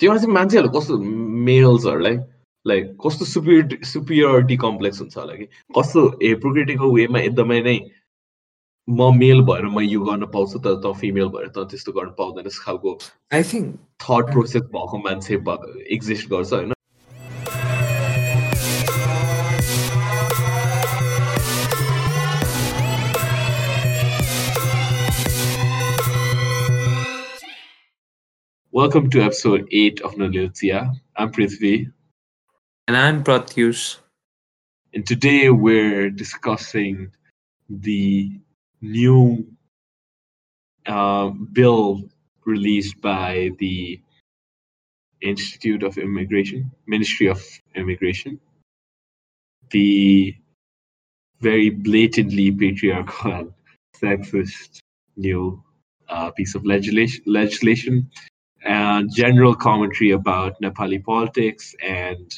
त्योमा चाहिँ मान्छेहरू कस्तो मेल्सहरूलाई लाइक कस्तो सुपिरिटी सुपिरियोरिटी कम्प्लेक्स हुन्छ होला कि? कस्तो हेप्रोक्रेटिकको वेमा एकदमै नै म मेल भएर म यो गर्न पाउँछु तर त फिमेल भएर त त्यस्तो गर्न पाउँदैन खालको आई थिङ्क थट प्रोसेस भएको मान्छे एक्जिस्ट गर्छ होइन? Welcome to episode 8 of Noliltia. I'm Prithvi. And I'm Pratyush. And today we're discussing the new uh, bill released by the Institute of Immigration, Ministry of Immigration, the very blatantly patriarchal, sexist new uh, piece of legislation, legislation and general commentary about Nepali politics and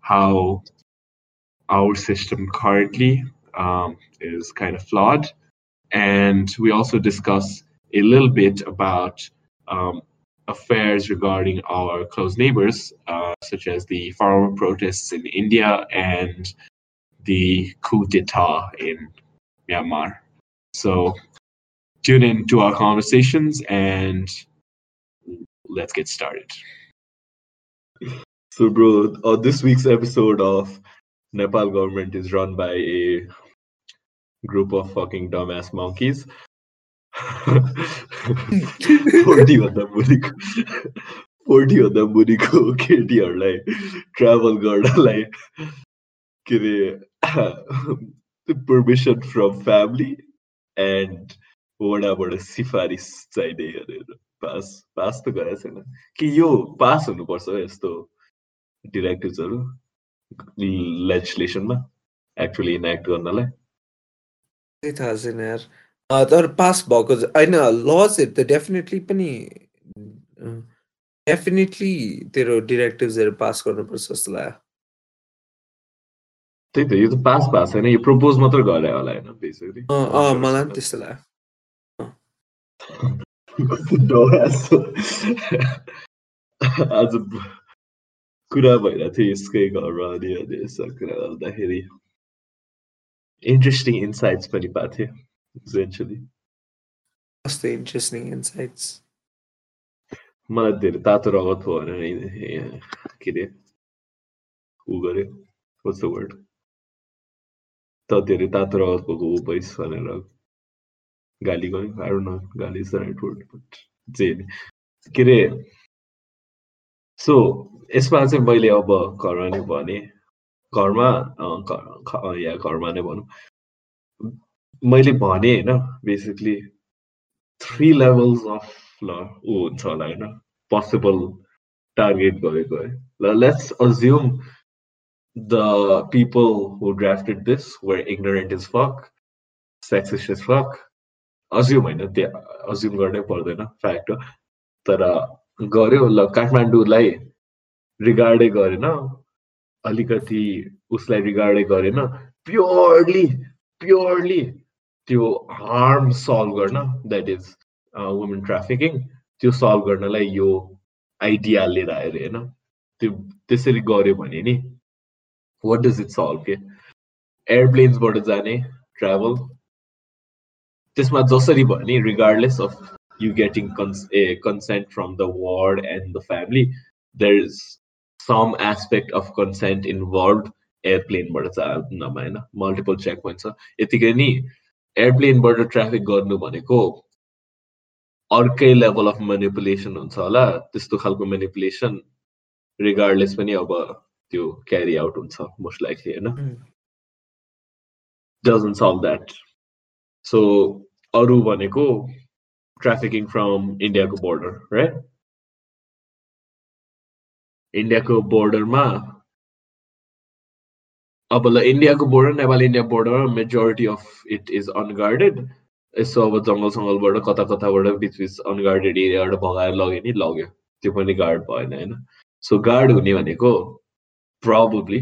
how our system currently um, is kind of flawed and we also discuss a little bit about um, affairs regarding our close neighbors, uh, such as the farmer protests in India and the coup d'etat in Myanmar. So tune in to our conversations and let's get started. So, bro, uh, this week's episode of Nepal government is run by a group of fucking dumbass monkeys. फोर्टीभन्दा मुनिको फोर्टीभन्दा मुनिको केटीहरूलाई travel गर्नलाई के अरे permission from family and वडाबाट सिफारिस चाहिने भनेर Pass pass त गरेको छैन। कि यो पास हुनुपर्छ यस्तो डिरेक्टिभ्सहरू लेजिस्लेसनमा एक्चुली इनेक्ट गर्नलाई। त्यही थाहा छैन यार। तर पास भएको होइन लजहरू त डेफिनेटली पनि डेफिनेटली तेरो डिरेक्टिभ्सहरू पास गर्नुपर्छ जस्तो लाग्यो। त्यही त यो त पास भएको छैन यो प्रपोज मात्र गरे होला होइन बेसिकली मलाई पनि त्यस्तो लाग्यो। आज कुरा भइरहेको थियो यसकै घरमा अनि अनि यसो कुरा गर्दाखेरि interesting insights पनि पाएको इभेन्चुली कस्तो इन्ट्रेस्टिङ इन्साइट्स मलाई धेरै तातो रगत भनेर के अरे ऊ गर्यो द वर्ड त धेरै तातो रगत भएको ऊ भइस भनेर गाली गर्यो आएर न गाली is the right word but जे के अरे सो यसमा चाहिँ मैले अब घरमा नै भने घरमा या घरमा नै भनौँ मैले भने होइन बेसिकली थ्री लेभल्स अफ ल ऊ हुन्छ होला होइन पोसिबल टार्गेट गरेको है ल let's assume the people who drafted this were ignorant is fuck sexist is fuck assume होइन त्यो अज्युम गर्नै पर्दैन फ्याक्ट हो. तर गऱ्यो ल काठमाडौँलाई रिगार्डै गरेन अलिकति उसलाई रिगार्डै गरेन प्योरली प्योरली त्यो हार्म सल्भ गर्न द्याट इज वुमेन ट्राफिकिङ त्यो सल्भ गर्नलाई यो आइडिया लिएर आयो अरे होइन? त्यो त्यसरी गऱ्यो भने नि वाट डज इट सल्भ के? एयरप्लेन्सबाट जाने ट्राभल त्यसमा जसरी भयो नि regardless of you getting cons a consent from the ward and the family there is some aspect of consent involved. एयरप्लेनबाट चाहनमा होइन मल्टिपल चेक पोइन्ट छ यतिकै नि एयरप्लेनबाट ट्राफिक गर्नु भनेको अर्कै लेभल अफ मेनिपुलेसन हुन्छ होला त्यस्तो खालको मेनिपुलेसन रिगार्डलेस पनि अब त्यो क्यारी आउट हुन्छ मोस्ट लाइकली होइन डजन्ट सल्भ द्याट सो अरू भनेको ट्राफिकिङ फ्रम इन्डियाको बोर्डर राइट इन्डियाको बोर्डरमा अब ल इन्डियाको border Nepal India बोर्डरमा majority of it is unguarded यसो अब जङ्गल सङ्गलबाट कता कताबाट बिच बिच अनगार्डेड एरियाबाट भगाएर लग्यो नि लग्यो। त्यो पनि गार्ड भएन होइन? सो गार्ड हुने भनेको प्रब्ली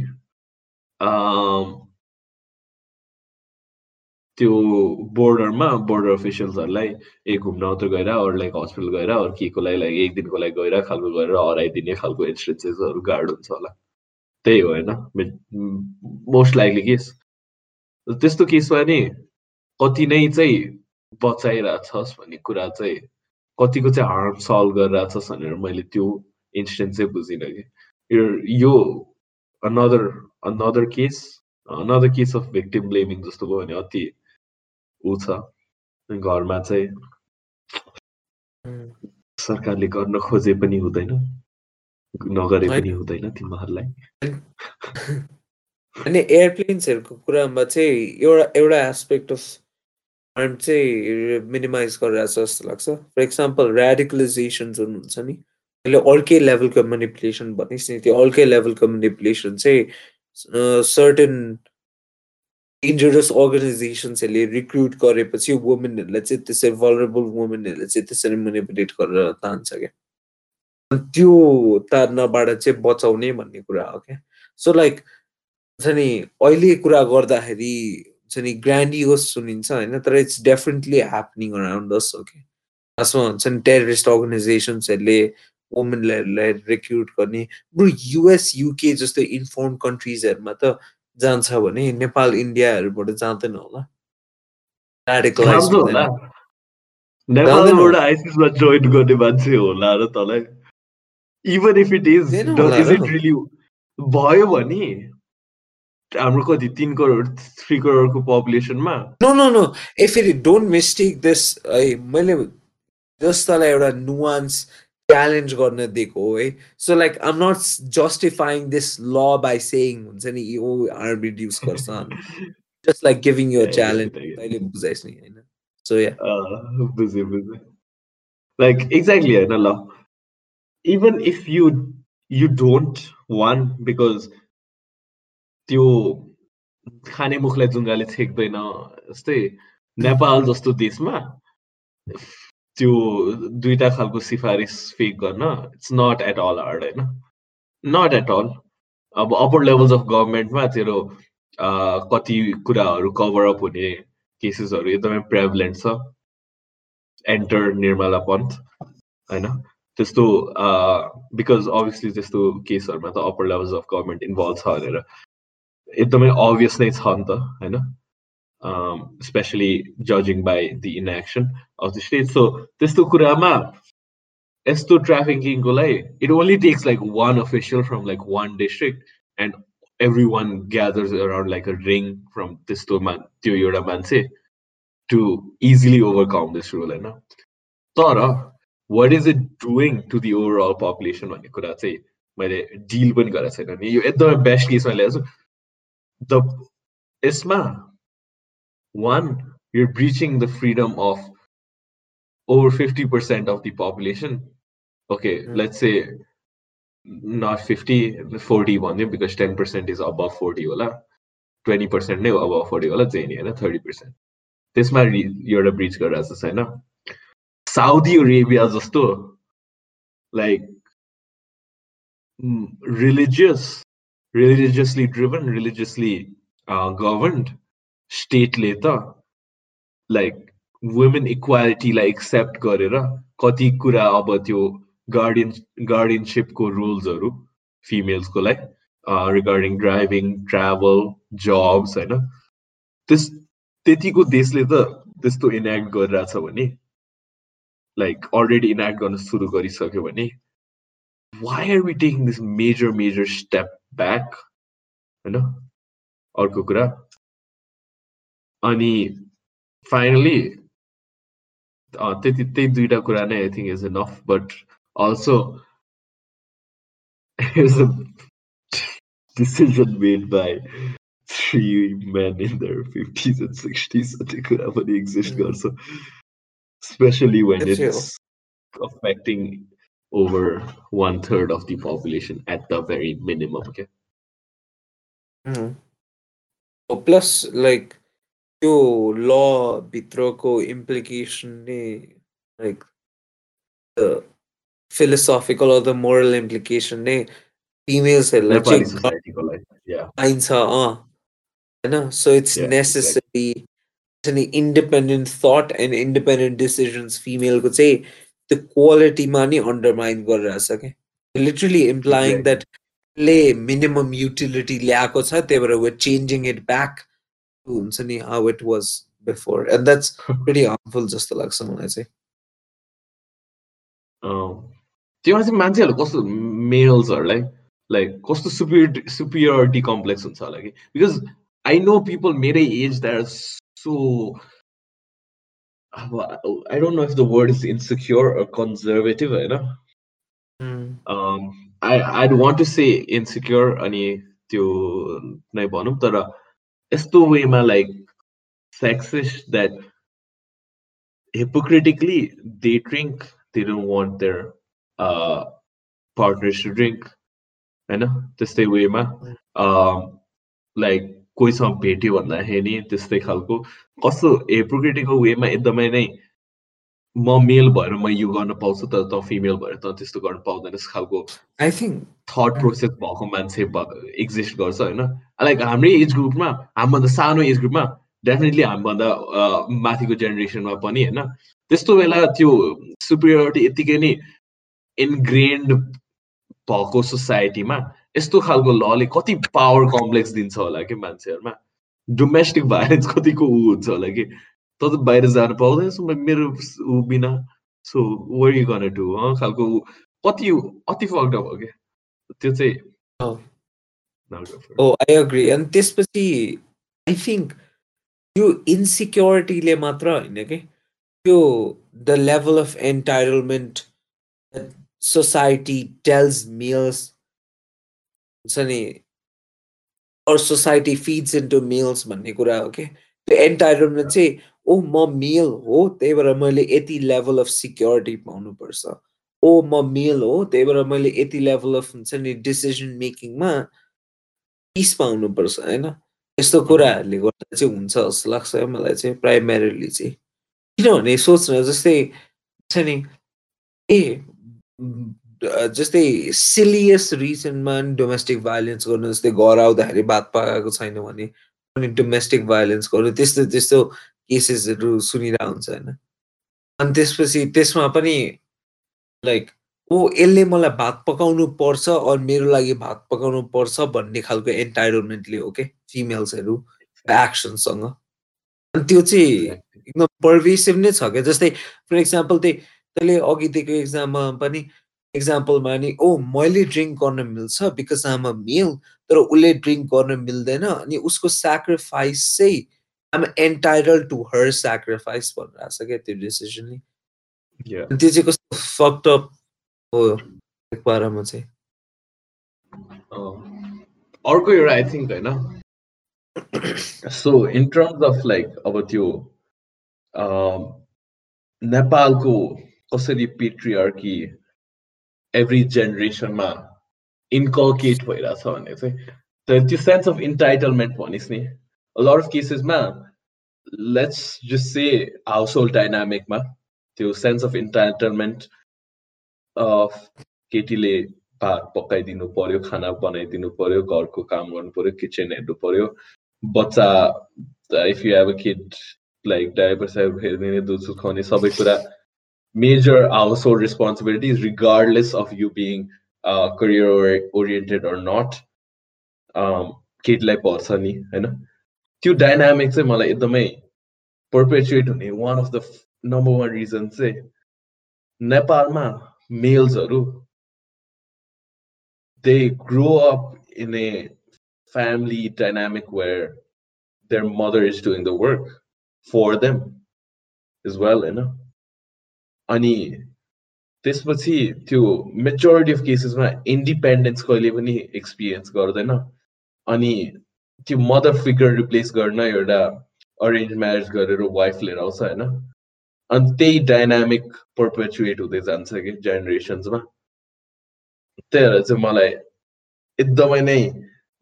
त्यो बोर्डरमा बोर्डर अफिसियल्सहरूलाई एक घुम्न मात्र गएर अरू लाइक हस्पिटल गएर अरू केको लागि लाइक एक दिनको लागि गएर खालको गरेर हराइदिने खालको इन्स्टेन्सेसहरू गार्ड हुन्छ होला। त्यही हो होइन। मोस्ट लाइकली केस त्यस्तो केसमा नि कति नै चाहिँ बचाइरहेछस् भन्ने कुरा चाहिँ कतिको चाहिँ हार्म सल्भ गरिरहेछस् भनेर मैले त्यो इन्सिडेन्ट चाहिँ बुझिनँ कि। यो another another case another case of victim blaming जस्तो भयो भने अति ऊ छ घरमा चाहिँ सरकारले गर्न खोजे पनि हुँदैन नगरे पनि हुँदैन तिमीहरूलाई। अनि एयरप्लेन्सहरूको कुरामा चाहिँ एउटा एउटा एस्पेक्ट अफ हार्म चाहिँ मिनिमाइज गरिरहेछ जस्तो लाग्छ। फर इक्जाम्पल ऱ्याडिकलाइजेसन जुन हुन्छ नि अहिले अर्कै लेभलको मेनिपुलेसन भनिस् नि। त्यो अर्कै लेभलको मेनिपुलेसन चाहिँ सर्टेन डेन्जरस अर्गनाइजेसन्सहरूले रिक्रुट गरेपछि वुमेनहरूलाई चाहिँ त्यसरी भलरेबल वुमेनहरूले चाहिँ त्यसरी मेनिपुलेट गरेर तान्छ क्या। त्यो तार्नबाट चाहिँ बचाउने भन्ने कुरा हो क्या। सो लाइक हुन्छ नि अहिले कुरा गर्दाखेरि हुन्छ नि ग्रान्डियोस सुनिन्छ होइन तर it's definitely happening around us हो कि खासमा हुन्छ नि टेररिस्ट अर्गनाइजेसन्सहरूले वुमेनहरूलाई रिक्रुट गर्ने। बरु युएस युके जस्तो इन्फर्म कन्ट्रिजहरूमा त जान्छ भने नेपाल इन्डियाहरूबाट जाँदैन होला। नेपालबाट आइसिसमा जोइन गर्ने मान्छे होला र तँलाई। Even if it is is it really भयो भने हाम्रो कति तिन करोड थ्री करोडको पपुलेसनमा नो नो नो ए फेरि डोन्ट मिस्टेक दिस है मैले जस्तालाई एउटा नुवान्स च्यालेन्ज गर्न दिएको हो है। So like I'm not justifying this law by saying हुन्छ नि यो आर्म रिड्युस गर्छ जस्ट लाइक गिभिङ यो च्यालेन्ज तैँले बुझाइस् नि होइन। सो या बुझेँ बुझेँ। लाइक एक्ज्याक्टली होइन ल। Even if you you don't want because त्यो खाने मुखलाई जुङ्गाले छेक्दैन जस्तै नेपाल जस्तो देशमा त्यो दुईटा खालको सिफारिस फेक गर्न it's not at all hard होइन? नट एट अल अब अप्पर लेभल्स अफ गभर्मेन्टमा तेरो कति कुराहरू कभर अप हुने केसेसहरू एकदमै प्रेभलेन्ट छ। एन्टर निर्मला पन्थ होइन? त्यस्तो बिकज अभियसली त्यस्तो केसहरूमा त upper levels of government involve छ भनेर। एकदमै अभियस नै छ नि त होइन? Specially जजिङ by the inaction of the state so त्यस्तो कुरामा यस्तो ट्राफिकिङको लागि it only takes like one official from like one district and every one gathers around like a ring from त्यस्तोमा त्यो एउटा मान्छे to easily overcome this rule होइन तर what is it doing to the overall population भन्ने कुरा चाहिँ मैले डिल पनि गरेको छैन नि यो एकदमै बेस्ट केसमा ल्याएको छु the ISMA, one, you're breaching the freedom of over 50% of the population. Okay, mm. let's say not 50, 40 one because 10% is above 40 होला 20% नै above 40 होला चाहिँ नि होइन 30% त्यसमा एउटा ब्रिच गरिरहेको छ होइन साउदी अरेबिया जस्तो like religious religiously driven, religiously uh, governed स्टेटले त लाइक वुमेन इक्वालिटीलाई एक्सेप्ट गरेर कति कुरा अब त्यो गार्डियन गार्डियनसिपको रुल्सहरू फिमेल्सको लागि रिगार्डिङ ड्राइभिङ ट्राभल जब्स होइन? त्यस त्यतिको देशले त त्यस्तो इनेक्ट गरिरहेछ भने लाइक अलरेडी इनेक्ट गर्न सुरु गरिसक्यो भने why are we taking this major major step back होइन? अर्को कुरा अनि फाइनली त्यति त्यही दुइटा कुरा नै I think is enough but also is a decision made by three men in their 50s and 60s त्यो कुरा पनि एक्जिस्ट गर्छ especially when it's affecting over one third of the population at the very minimum. Okay. Mm-hmm. Oh, plus, like त्यो ल भित्रको implication नै like the philosophical or the moral implication नै फिमेल्सहरूलाई चाहिँ पाइन्छ अँ होइन सो इट्स नेसेसरी नि independent thought and independent decisions फिमेलको चाहिँ त्यो क्वालिटीमा नि अन्डरमाइन गरिरहेछ क्या लिटरली इम्प्लाइङ द्याट ले मिनिमम युटिलिटी ल्याएको छ त्यही भएर वे चेन्जिङ इट ब्याक हुन्छ नि how it was before and that's very harmful जस्तो लाग्छ मलाई चाहिँ त्योमा चाहिँ मान्छेहरू कस्तो मेल्सहरूलाई लाइक कस्तो सुपिरिटी सुपिरियोरिटी कम्प्लेक्स हुन्छ होला कि बिकज आई नो पिपल मेरै एज द्याट सो अब I don't know if the word is insecure conservative होइन I I want to say insecure अनि त्यो नै भनौँ तर यस्तो वेमा like sexist that hypocritically they drink, they don't want their uh, partners to drink. होइन त्यस्तै वेमा लाइक कोहीसँग भेट्यो भन्दाखेरि त्यस्तै खालको कस्तो हेपोक्रिटिकल वेमा एकदमै नै म मेल भएर म यो गर्न पाउँछु तर त फिमेल भएर त त्यस्तो गर्न पाउँदैनस् खालको आई थिङ्क थट प्रोसेस भएको मान्छे एक्जिस्ट गर्छ होइन लाइक हाम्रै एज ग्रुपमा हामीभन्दा सानो एज ग्रुपमा डेफिनेटली हामीभन्दा माथिको जेनेरेसनमा पनि होइन त्यस्तो बेला त्यो सुपिरियोरिटी यत्तिकै नै इन्ग्रेन्ड भएको सोसाइटीमा यस्तो खालको लले कति पावर कम्प्लेक्स दिन्छ होला कि मान्छेहरूमा डोमेस्टिक भाइलेन्स कतिको ऊ हुन्छ होला कि त त बाहिर जानु पाउँदैन मेरो ऊ बिना सो वरि गर्ने टु खालको कति अति फक्ड भयो क्या? त्यो चाहिँ ओ आई अग्री अनि त्यसपछि आई थिङ्क त्यो इन्सिक्योरिटीले मात्र होइन कि? त्यो the level of entitlement society tells males हुन्छ नि? Or society feeds into males भन्ने कुरा हो कि? त्यो एन्टाइटलमेन्ट चाहिँ ओ म मेल हो त्यही भएर मैले यति लेभल अफ सिक्योरिटी पाउनुपर्छ। ओ म मेल हो त्यही भएर मैले यति लेभल अफ हुन्छ नि डिसिजन मेकिङमा पिस पाउनुपर्छ होइन? यस्तो कुराहरूले गर्दा चाहिँ हुन्छ जस्तो लाग्छ मलाई चाहिँ प्राइमेरीली चाहिँ। किनभने सोच्न जस्तै छ नि ए जस्तै सिलियस रिजनमा डोमेस्टिक भाइलेन्स गर्नु जस्तै घर आउँदाखेरि भात पकाएको छैन भने अनि डोमेस्टिक भाइलेन्स गर्नु त्यस्तो त्यस्तो केसेसहरू सुनिरहेको हुन्छ होइन? अनि त्यसपछि त्यसमा पनि लाइक ओ यसले मलाई भात पकाउनु पर्छ अनि मेरो लागि भात पकाउनु पर्छ भन्ने खालको एन्टाइटलमेन्टले हो कि फिमेल्सहरू एक्सनसँग अनि त्यो चाहिँ एकदम पर्भेसिभ नै छ क्या? जस्तै फर इक्जाम्पल त्यही तैँले अघि दिएको एक्जाममा पनि एक्जाम्पलमा नि ओ मैले ड्रिङ्क गर्न मिल्छ बिकज आम अ मेल तर उसले ड्रिङ्क गर्न मिल्दैन अनि उसको सेक्रिफाइस चाहिँ I'm entitled to her sacrifice भनेर आएको छ क्या त्यो डिसिजनले त्यो चाहिँ कस्तो फक्टअप हो बारेमा चाहिँ अर्को एउटा आई थिङ्क होइन so in terms of like अब त्यो नेपालको कसरी पेट्रिआर्की एभ्री जेनेरेसनमा इन्कल्केट भइरहेछ भने चाहिँ त्यो सेन्स अफ इन्टाइटलमेन्ट भनिस् नि लट अफ केसेसमा let's just say household डाइनामिकमा त्यो सेन्स अफ इन्टाइटलमेन्ट केटीले भात पकाइदिनु पर्यो खाना बनाइदिनु पर्यो घरको काम गर्नु पर्यो किचन हेर्नु पर्यो बच्चा if you have a kid like diaper साइपर हेरिदिने दुध सुध खुवाउने सबै कुरा major household responsibilities regardless of you being career oriented or not केटीलाई पर्छ नि होइन त्यो डाइनामिक चाहिँ मलाई एकदमै पर्पेचुएट हुने one of the number one reason चाहिँ नेपालमा males they grow up in a family dynamic where their mother is doing the work for them as well होइन अनि त्यसपछि त्यो मेजोरिटी अफ केसेसमा इन्डिपेन्डेन्स कहिले पनि एक्सपिरियन्स गर्दैन अनि त्यो मदर फिगर रिप्लेस गर्न एउटा अरेन्ज म्यारेज गरेर वाइफ लिएर आउँछ होइन? अनि त्यही डाइनामिक पर्पेचुएट हुँदै जान्छ कि जेनेरेसन्समा त्यही भएर चाहिँ मलाई एकदमै नै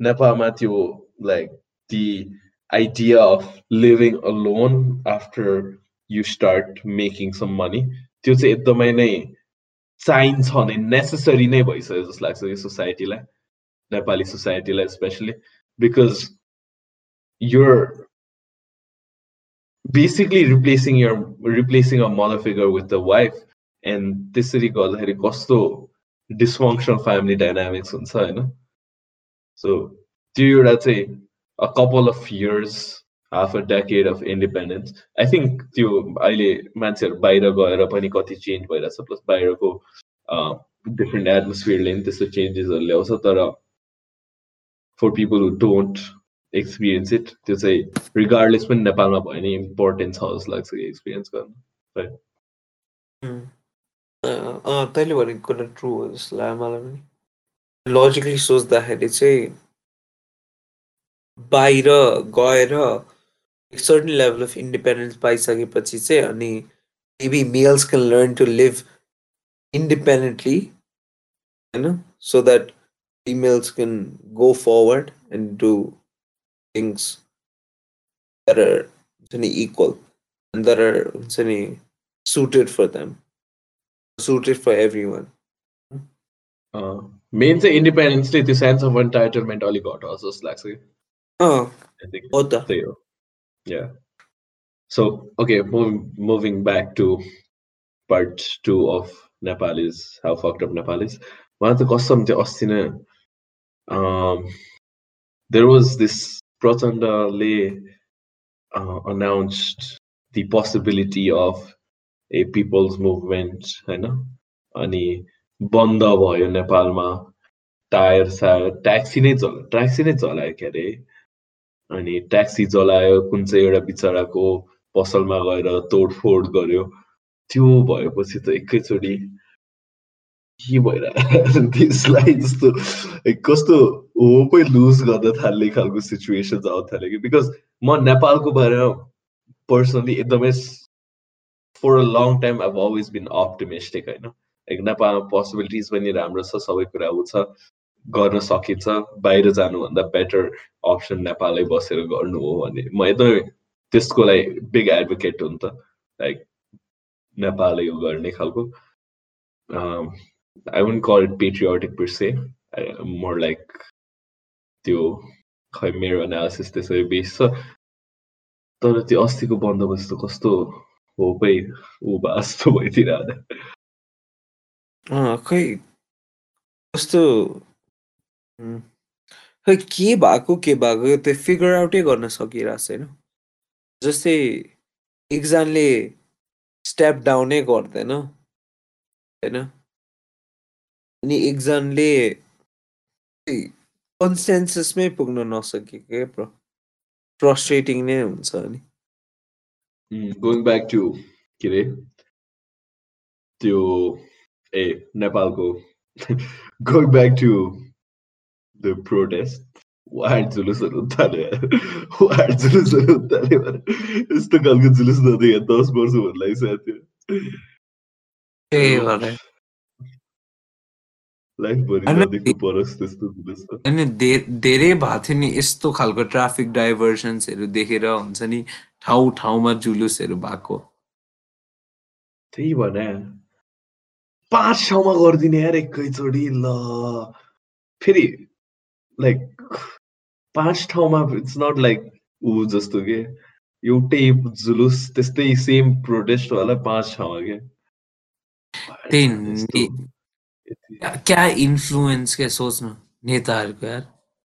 नेपालमा त्यो like the idea of living alone after you start making some money त्यो चाहिँ एकदमै नै चाहिन्छ भने नेसेसरी नै भइसक्यो जस्तो लाग्छ यो सोसाइटीलाई Nepali सोसाइटीलाई especially because your basically replacing you're replacing a mother figure with the wife and त्यसरी गर्दाखेरि कस्तो डिसफङ्सनल फ्यामिली डाइनामिक्स हुन्छ होइन? सो त्यो एउटा चाहिँ a couple of years half a decade of independence I think त्यो अहिले मान्छेहरू बाहिर गएर पनि कति चेन्ज भइरहेछ प्लस बाहिरको डिफ्रेन्ट एटमोस्फियरले पनि त्यस्तो चेन्जेसहरू ल्याउँछ तर for people who don't experience it त्यो चाहिँ रिगार्डलेस पनि नेपालमा भयो भने इम्पोर्टेन्ट छ जस्तो लाग्छ एक्सपिरियन्स गर्नु तैँले भनेको कुरा ट्रु हो जस्तो लाग्यो मलाई पनि लजिकली सोच्दाखेरि चाहिँ बाहिर गएर एक सर्टन लेभल अफ इन्डिपेन्डेन्स पाइसकेपछि चाहिँ अनि maybe males can learn to live independently होइन so that females can go forward and do things that are equal and that are suited for them, suited for everyone. Uh, main चाहिँ इन्डिपेन्डेन्सले त्यो sense of entitlement अलिक घटाउँछ जस्तो लाग्छ कि हो त त्यही हो yeah so okay moving back to part two of Nepalese how fucked of Nepalese उहाँ चाहिँ कसम चाहिँ अस्ति नै देयर वाज दिस प्रचण्डले announced the possibility of a people's movement होइन अनि बन्द भयो नेपालमा टायर सायर ट्याक्सी नै चल ट्याक्सी नै चलायो के अरे अनि ट्याक्सी चलायो कुन चाहिँ एउटा बिचराको पसलमा गएर तोडफोड गर्यो त्यो भएपछि त एकैचोटि के त्यसलाई जस्तो कस्तो होपै लुज गर्न थाल्ने खालको सिचुएसन आउनु थाल्यो कि? बिकज म नेपालको बारेमा पर्सनली एकदमै फर अ लङ टाइम अब अलवेज बिन अप्टिमिस्टिक होइन? लाइक नेपालमा पोसिबिलिटिज पनि राम्रो छ सबै कुरा ऊ छ गर्न सकिन्छ बाहिर जानुभन्दा बेटर अप्सन नेपालै बसेर गर्नु हो भने। म एकदमै त्यसको लागि बिग एडभोकेट हुन् त। लाइक नेपालै गर्ने खालको। I won't call it patriotic per se more like त्यो खै मेरो एनालिसिस त्यसरी बेस छ तर त्यो अस्तिको बन्दोबस्त कस्तो होपै ऊ जस्तो भइदिइरहँदा खै? कस्तो? खै के भएको के भएको? त्यो फिगर आउटै गर्न सकिरहेको छैन। जस्तै एकजनाले स्टेप डाउनै गर्दैन। होइन? अनि एकजनाले कन्सेन्ससमै पुग्न नसकेको फ्रस्ट्रेटिङ नै हुन्छ नि गोइङ ब्याक टु के अरे त्यो ए नेपालको going back to the protest वाड जुलुसहरू थाल्यो वाड जुलुसहरू थाल्यो यस्तो खालको जुलुस नदेखेँ दस वर्ष भन्नु लागिसकेको थियो अनि धेरै भएको थियो नि यस्तो खालको ट्राफिक डाइभर्सन्सहरू देखेर हुन्छ नि ठाउँ ठाउँमा जुलुसहरू भएको त्यही भने पाँच ठाउँमा गरिदिने यार एकैचोटि ल। फेरि लाइक पाँच ठाउँमा इट्स नट लाइक ऊ जस्तो के एउटै जुलुस त्यस्तै सेम प्रोटेस्ट होला पाँच ठाउँमा के त्यही क्या इन्फ्लुएन्स क्या सोच्नु नेताहरूको यार?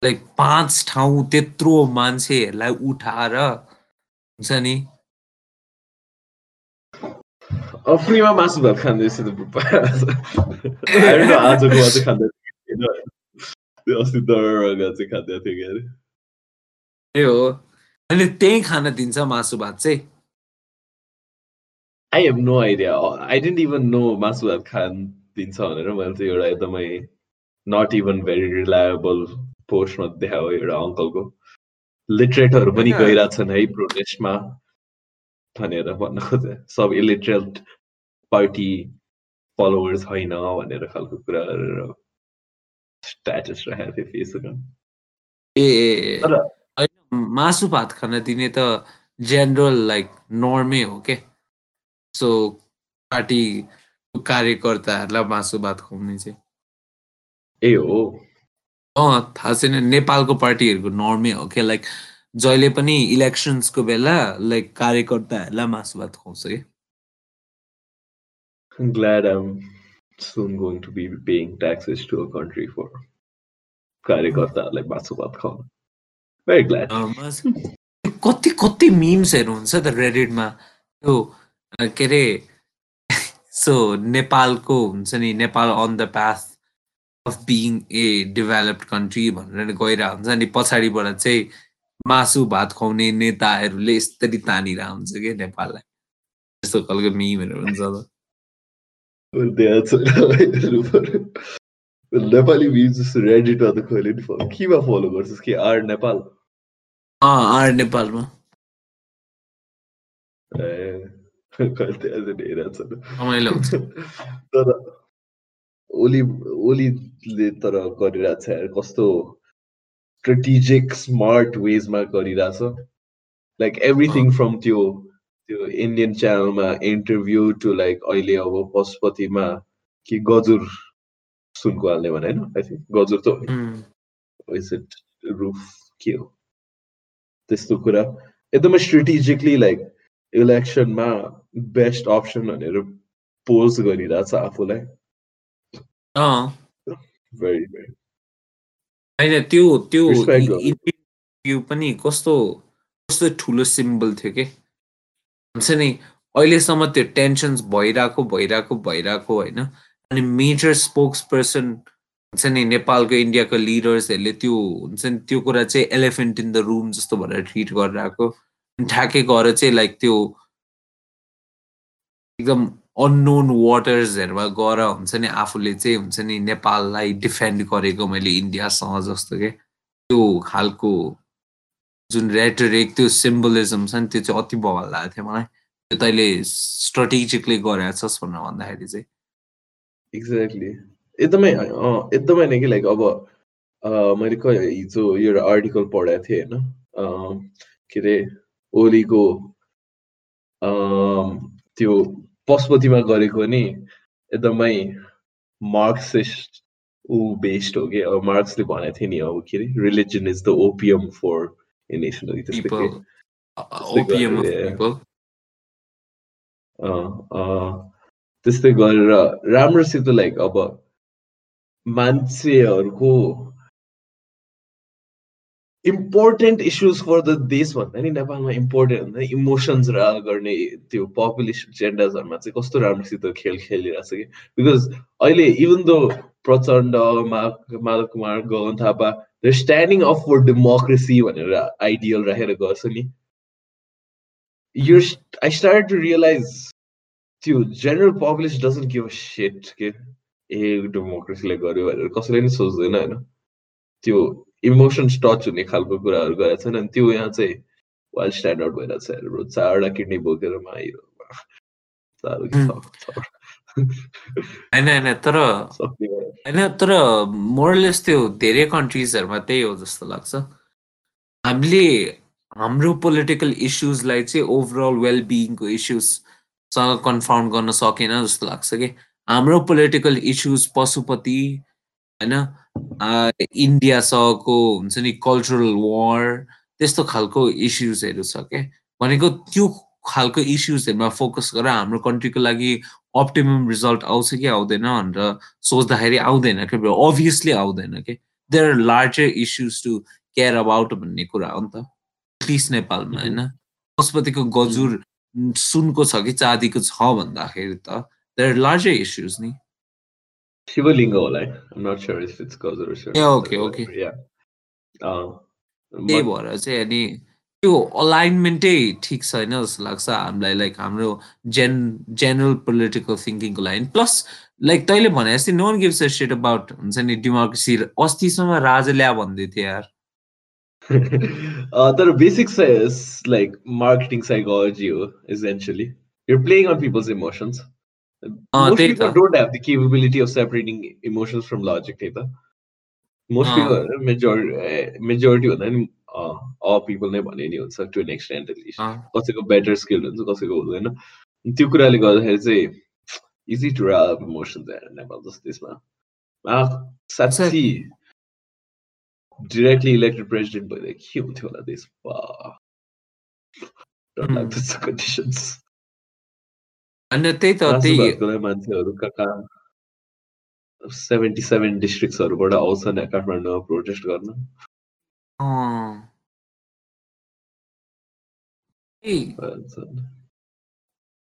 लाइक पाँच ठाउँ त्यत्रो मान्छेहरूलाई उठाएर हुन्छ नि? फ्रीमा मासु भात खाँदैछ आजको अझै खाँदै अस्ति दरगा चाहिँ खाँदै थियो क्या अरे। ए हो। अनि त्यही खान दिन्छ मासु भात चाहिँ? I have no idea I didn't even know मासु भात खान दिन्छ भनेर मैले चाहिँ एउटा एकदमै नट इभन भेरी रिलायबल पोस्टमा देखायो एउटा अङ्कलको लिटरेटहरू पनि गइरहेछन् है प्रोटेस्टमा भनेर भन्न खोजे। सब इलिटरेट पार्टी फलोवर्स होइन भनेर खालको कुरा गरेर स्ट्याटस राखेको थियो फेसबुकमा ए मासु भात खान दिने त जेनरल लाइक नर्मै हो के? सो पार्टी कार्यकर्ताहरूलाई मासु भात खुवाउने चाहिँ। ए हो। अँ थाहा छैन नेपालको पार्टीहरूको नर्मै हो क्या? लाइक जहिले पनि इलेक्सन्सको बेला लाइक कार्यकर्ताहरूलाई मासु भात खुवाउँछ कि I'm glad I'm soon going to be paying taxes to a country for कार्यकर्ताहरूलाई मासु भात खुवाउनु Very glad. कति कति मिम्सहरू हुन्छ त रेडिटमा त्यो अ, के अरे सो नेपालको हुन्छ नि Nepal on the path of being a developed country भनेर गइरहेको हुन्छ। अनि पछाडिबाट चाहिँ मासु भात खुवाउने नेताहरूले यसरी तानिरहेको हुन्छ कि नेपाललाई? त्यस्तो खालको मिमहरू हुन्छ नेपाली मिम्स जस्तो रेडिटमा त कहिले नि follow- केमा फलो गर्छस् कि आर नेपाल आर नेपालमा ए। चाहिँ हेरेको छैन रमाइलो तर ओली ओलीले तर गरिरहेछ यार कस्तो स्ट्रेटेजिक स्मार्ट वेजमा गरिरहेछ लाइक एभ्रिथिङ फ्रम त्यो त्यो इन्डियन च्यानलमा इन्टरभ्यू टु लाइक अहिले अब पशुपतिमा कि गजुर सुनको हाल्ने भने होइन? आई थिङ्क गजुर त roof के हो? त्यस्तो कुरा। एकदमै स्ट्रेटेजिकली लाइक इलेक्सनमा बेस्ट अप्सन भनेर पोज गरिरहेछ आफूलाई। अँ। भेरी भेरी होइन त्यो त्यो पनि कस्तो कस्तो ठुलो सिम्बल थियो कि? हुन्छ नि अहिलेसम्म त्यो टेन्सन्स भइरहेको भइरहेको भइरहेको होइन। अनि मेजर स्पोक्स पर्सन हुन्छ नि नेपालको इन्डियाको लिडर्सहरूले त्यो हुन्छ नि त्यो कुरा चाहिँ एलिफेन्ट इन द रुम जस्तो भनेर ट्रिट गरिरहेको। अनि ठ्याक्कै गएर चाहिँ लाइक त्यो एकदम अननोन वाटर्सहरूमा गएर हुन्छ नि आफूले चाहिँ हुन्छ नि नेपाललाई डिफेन्ड गरेको मैले इन्डियासँग जस्तो के? त्यो खालको जुन रेटरिक त्यो सिम्बलिजम छ नि त्यो चाहिँ अति बवाल लागेको थियो मलाई। त्यो तैँले स्ट्राटेजिकली गरेको छस् भनेर भन्दाखेरि चाहिँ। एक्ज्याक्टली एकदमै एकदमै नै कि लाइक अब मैले क हिजो एउटा आर्टिकल पढाएको थिएँ होइन। के अरे ओलीको त्यो पशुपतिमा गरेको नि एकदमै मार्क्सिस्ट ऊ बेस्ड हो कि? अब मार्क्सले भनेको थियो नि अब के अरे? Religion is the opium for त्यस्तै गरेर राम्रोसित लाइक अब मान्छेहरूको इम्पोर्टेन्ट इस्युज फर द देश भन्दा नि नेपालमा इम्पोर्टेन्ट भन्दा इमोसन्स र गर्ने त्यो पपुलेसन जेन्डर्सहरूमा चाहिँ कस्तो राम्रोसित खेल खेलिरहेछ कि बिकज अहिले even though Prachanda Madhav Kumar Gagan Thapa the standing up for democracy भनेर आइडियल राखेर गर्छ नि you I start to realise त्यो general population doesn't give shit के ए डेमोक्रेसीले गर्यो भनेर कसैले नि सोच्दैन होइन त्यो इमोसन्स टच हुने खालको कुराहरू गरेको छैन अनि त्यो यहाँ चाहिँ वाइल्ड स्ट्यान्ड आउट भइरहेको छ हेर चारवटा किडनी बोकेर माइरो। होइन होइन तर। होइन तर मोरलेस त्यो धेरै कन्ट्रिजहरूमा त्यही हो जस्तो लाग्छ हामीले हाम्रो पोलिटिकल इस्युजलाई चाहिँ ओभरअल वेलबिङको इस्युजसँग कन्फाउन्ड गर्न सकेन जस्तो लाग्छ कि हाम्रो पोलिटिकल इस्युज पशुपति होइन इन्डियासँगको हुन्छ नि कल्चरल वार त्यस्तो खालको इस्युजहरू छ क्या भनेको त्यो खालको इस्युजहरूमा फोकस गरेर हाम्रो कन्ट्रीको लागि अप्टिमम रिजल्ट आउँछ कि आउँदैन भनेर सोच्दाखेरि आउँदैन क्या अभियसली आउँदैन कि? There are larger issues to care about भन्ने कुरा हो नि त। एटलिस्ट नेपालमा होइन? पशुपतिको गजुर सुनको छ कि चाँदीको छ भन्दाखेरि त देयर आर लार्जर इस्युज नि। शिवलिङ्ग होला है नट स्योर इफ इट्स गजर ए ओके ओके त्यही भएर चाहिँ अनि त्यो अलाइनमेन्टै ठिक छैन जस्तो लाग्छ हामीलाई लाइक हाम्रो जेन जेनरल पोलिटिकल थिङ्किङको लागि प्लस लाइक तैँले भने जस्तै no one gives a shit about हुन्छ नि डेमोक्रेसी अस्तिसम्म राजा ल्या भन्दै थियो यार। तर बेसिक लाइक मार्केटिङ साइकोलोजी हो essentially you playing on people's emotions अँ, Most त्यही people त don't have the capability of separating emotions from logic, त्यही त. Most अँ। people, majority, majority भन्दा नि uh, all people नै भने नि हुन्छ to an extent at least. अँ, कसैको बेटर स्किल हुन्छ कसैको हुँदैन त्यो कुराले गर्दाखेरि चाहिँ इजी टु इमोसन्स नेपाल जस्तो देशमा आ, साँच्ची डिरेक्टली इलेक्टेड प्रेसिडेन्ट भइदियो के हुन्थ्यो होला देश डरलाग्दो छ कन्डिसन्स अनि त्यही त त्यही मान्छेहरू कहाँ सेभेन्टी सेभेन डिस्ट्रिक्ट्सहरूबाट आउँछन् काठमाडौँमा प्रोटेस्ट गर्न।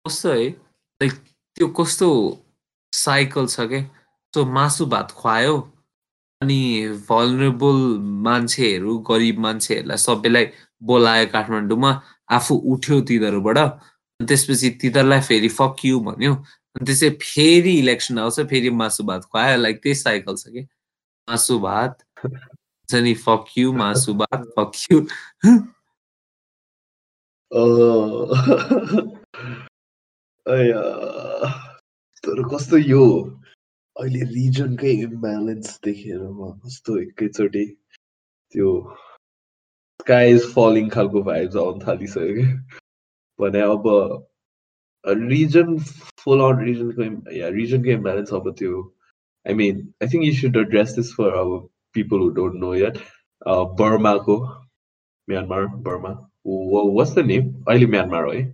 कस्तो है? लाइक त्यो कस्तो साइकल छ क्या सो मासु भात खुवायो अनि भलरेबल मान्छेहरू गरिब मान्छेहरूलाई सबैलाई बोलायो काठमाडौँमा आफू उठ्यो तिनीहरूबाट त्यसपछि तिनीहरूलाई फेरि फक्यु भन्यो। अनि त्यसै फेरि इलेक्सन आउँछ फेरि मासु भात खुवायो। लाइक त्यही साइकल छ कि। मासु भात हुन्छ नि फक्यु मासु भात अया तर कस्तो यो? अहिले रिजनकै इम्ब्यालेन्स देखेर म कस्तो एकैचोटि त्यो स्काई इज फलिङ खालको भाइब्स आउनु थालिसक्यो कि भने अब reason full on रिजनको yeah रिजनको imbalance अब त्यो I mean I think you should address this for अब people who don't know yet बर्माको Myanmar Burma what's the name अहिले म्यानमार हो है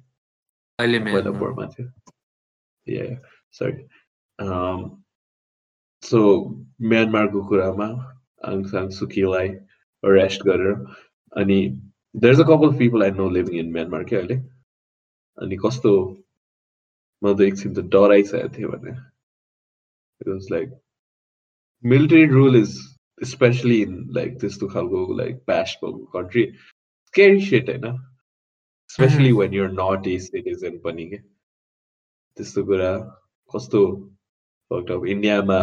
अहिले पहिला म्यानमा बर्मा थियो या सरी सो म्यानमारको कुरामा आङ सान सुकीलाई अरेस्ट गरेर अनि there is a couple people I know living in Myanmar क्या अहिले अनि कस्तो म त एकछिन त डराइसकेको थिएँ भने। It was like military rule is especially in like त्यस्तो खालको लाइक प्यास्ट भएको कन्ट्री स्केरी सेट होइन? Especially when you're not a citizen पनि के? त्यस्तो कुरा कस्तो अब इन्डियामा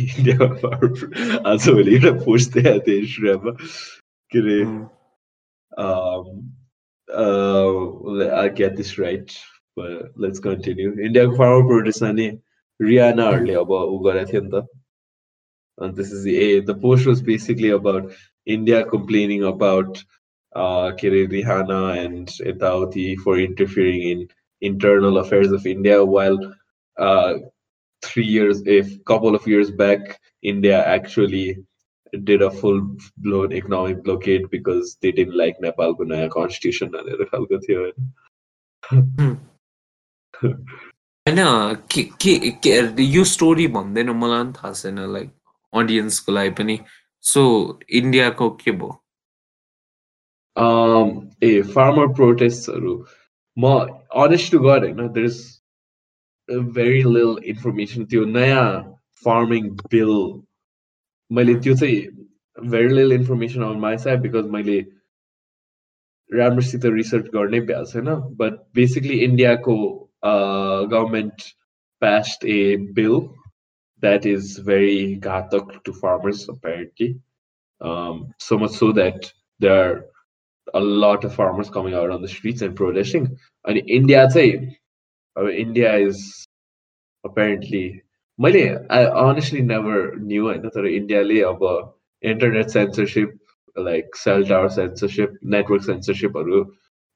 इन्डियामा आजभोलि एउटा पोस्ट देखाएको थिएँ इन्स्टाग्राममा। के अरे I get this right let's continue इन्डियाको फार्मर प्रोड्युसमा नि रियानाहरूले अब ऊ गरेको थियो नि त अनि त्यसपछि uh the post was basically about India complaining about के अरे रिहाना एन्ड यताउति for interfering in internal affairs of India, while uh, three years, if couple of years back, India actually did a full blown economic blockade because they didn't like Nepal naya constitution भनेर खालको थियो होइन होइन के के के यो story भन्दैन मलाई पनि थाहा छैन लाइक अडियन्सको लागि पनि। सो इन्डियाको के भयो? Um, ए फार्मर प्रोटेस्टहरू म अनेस्ट टु गड होइन देयर इज भेरी लिल इन्फर्मेसन त्यो नयाँ फार्मिङ बिल मैले त्यो चाहिँ भेरी लिल information on my side because मैले राम्रोसित रिसर्च गर्नै भ्याएको छैन बट बेसिकली इन्डियाको government passed a bill that is very ghatak to farmers apparently um, so much so that there are a lot of farmers coming out on the streets and protesting. And India say, India is apparently मैले I honestly never knew होइन तर इन्डियाले अब internet censorship like cell tower censorship network सेन्सरसिपहरू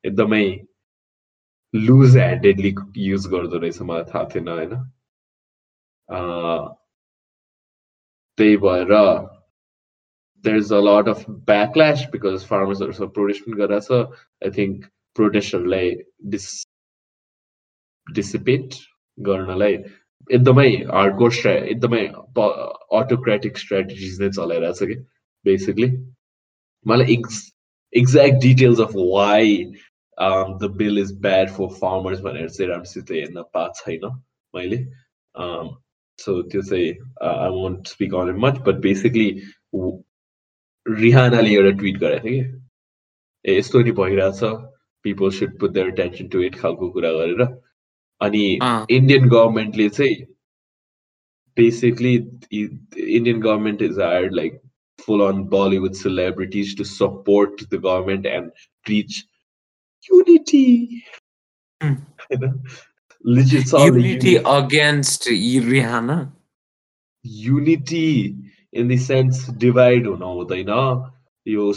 एकदमै loose handedly use गर्दो रहेछ मलाई थाहा थिएन होइन। त्यही भएर there is a lot of backlash because फार्मर्सहरूसँग protest पनि गरिरहेको छ आई थिङ्क प्रोटेस्टहरूलाई डिसिपेट गर्नलाई एकदमै हार्डकोर स्ट्रा एकदमै अटोक्रेटिक स्ट्राटेजिज नै चलाइरहेछ कि बेसिकली मलाई ex exact details of why the bill is bad for farmers भनेर चाहिँ राम्रोसित हेर्न पाएको छैन मैले। सो त्यो चाहिँ I won't speak on much but basically रिहानाले एउटा ट्विट गरेको थियो कि ए यस्तो नि भइरहेछ people should put their attention to it खालको कुरा गरेर। अनि इन्डियन गभर्मेन्टले चाहिँ basically Indian government is hired like the government and preach unity. Hmm. you know, legit it's all Unity against Rihanna. Unity in the sense divide हुन हुँदैन यो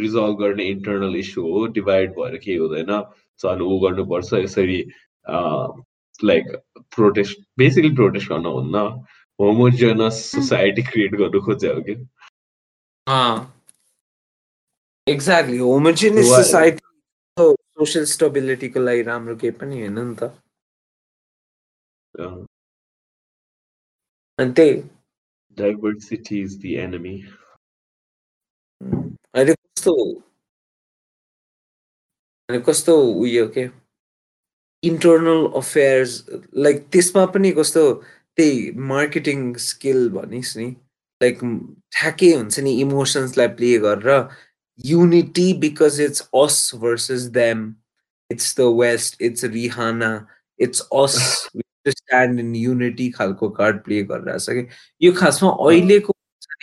resolve गर्ने इन्टरनल इस्यु हो डिभाइड भएर केही हुँदैन सो अनि ऊ गर्नुपर्छ यसरी लाइक प्रोटेस्ट बेसिकली प्रोटेस्ट गर्न हुन्न होमोजेनस सोसाइटी क्रिएट गर्नु खोज्यो कि एक्ज्याक्टली होमोजेनियस? सोसाइटी सोसियल स्टेबिलिटीको लागि राम्रो केही पनि होइन नि त अनि त्यही diversity is the enemy. अहिले कस्तो अनि कस्तो उयो के इन्टरनल अफेयर्स लाइक त्यसमा पनि कस्तो त्यही मार्केटिङ स्किल भनिस् नि लाइक ठ्याक्कै हुन्छ नि इमोसन्सलाई प्ले गरेर unity because it's us versus them it's the West it's Rihanna it's us stand in unity खालको कार्ड प्ले गरिरहेछ कि। यो खासमा अहिलेको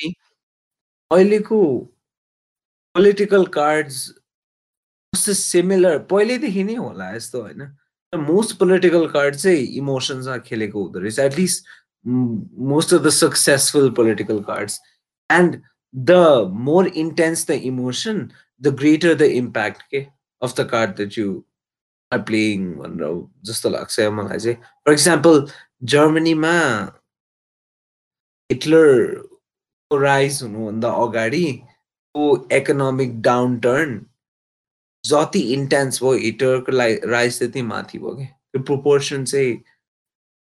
नि अहिलेको पोलिटिकल कार्ड्स कस्तो सिमिलर पहिल्यैदेखि नै होला यस्तो होइन। मोस्ट पोलिटिकल कार्ड चाहिँ इमोसन्समा खेलेको हुँदो रहेछ at least most of the successful political cards and the more intense the emotion the greater the impact के of the card that you are playing भनेर जस्तो लाग्छ मलाई चाहिँ फर इक्जाम्पल जर्मनीमा हिटलरको राइज हुनुभन्दा अगाडि इकोनोमिक डाउन टर्न जति intense भयो हिटरको लाइ राइज त्यति माथि भयो कि। त्यो प्रोपोर्सन चाहिँ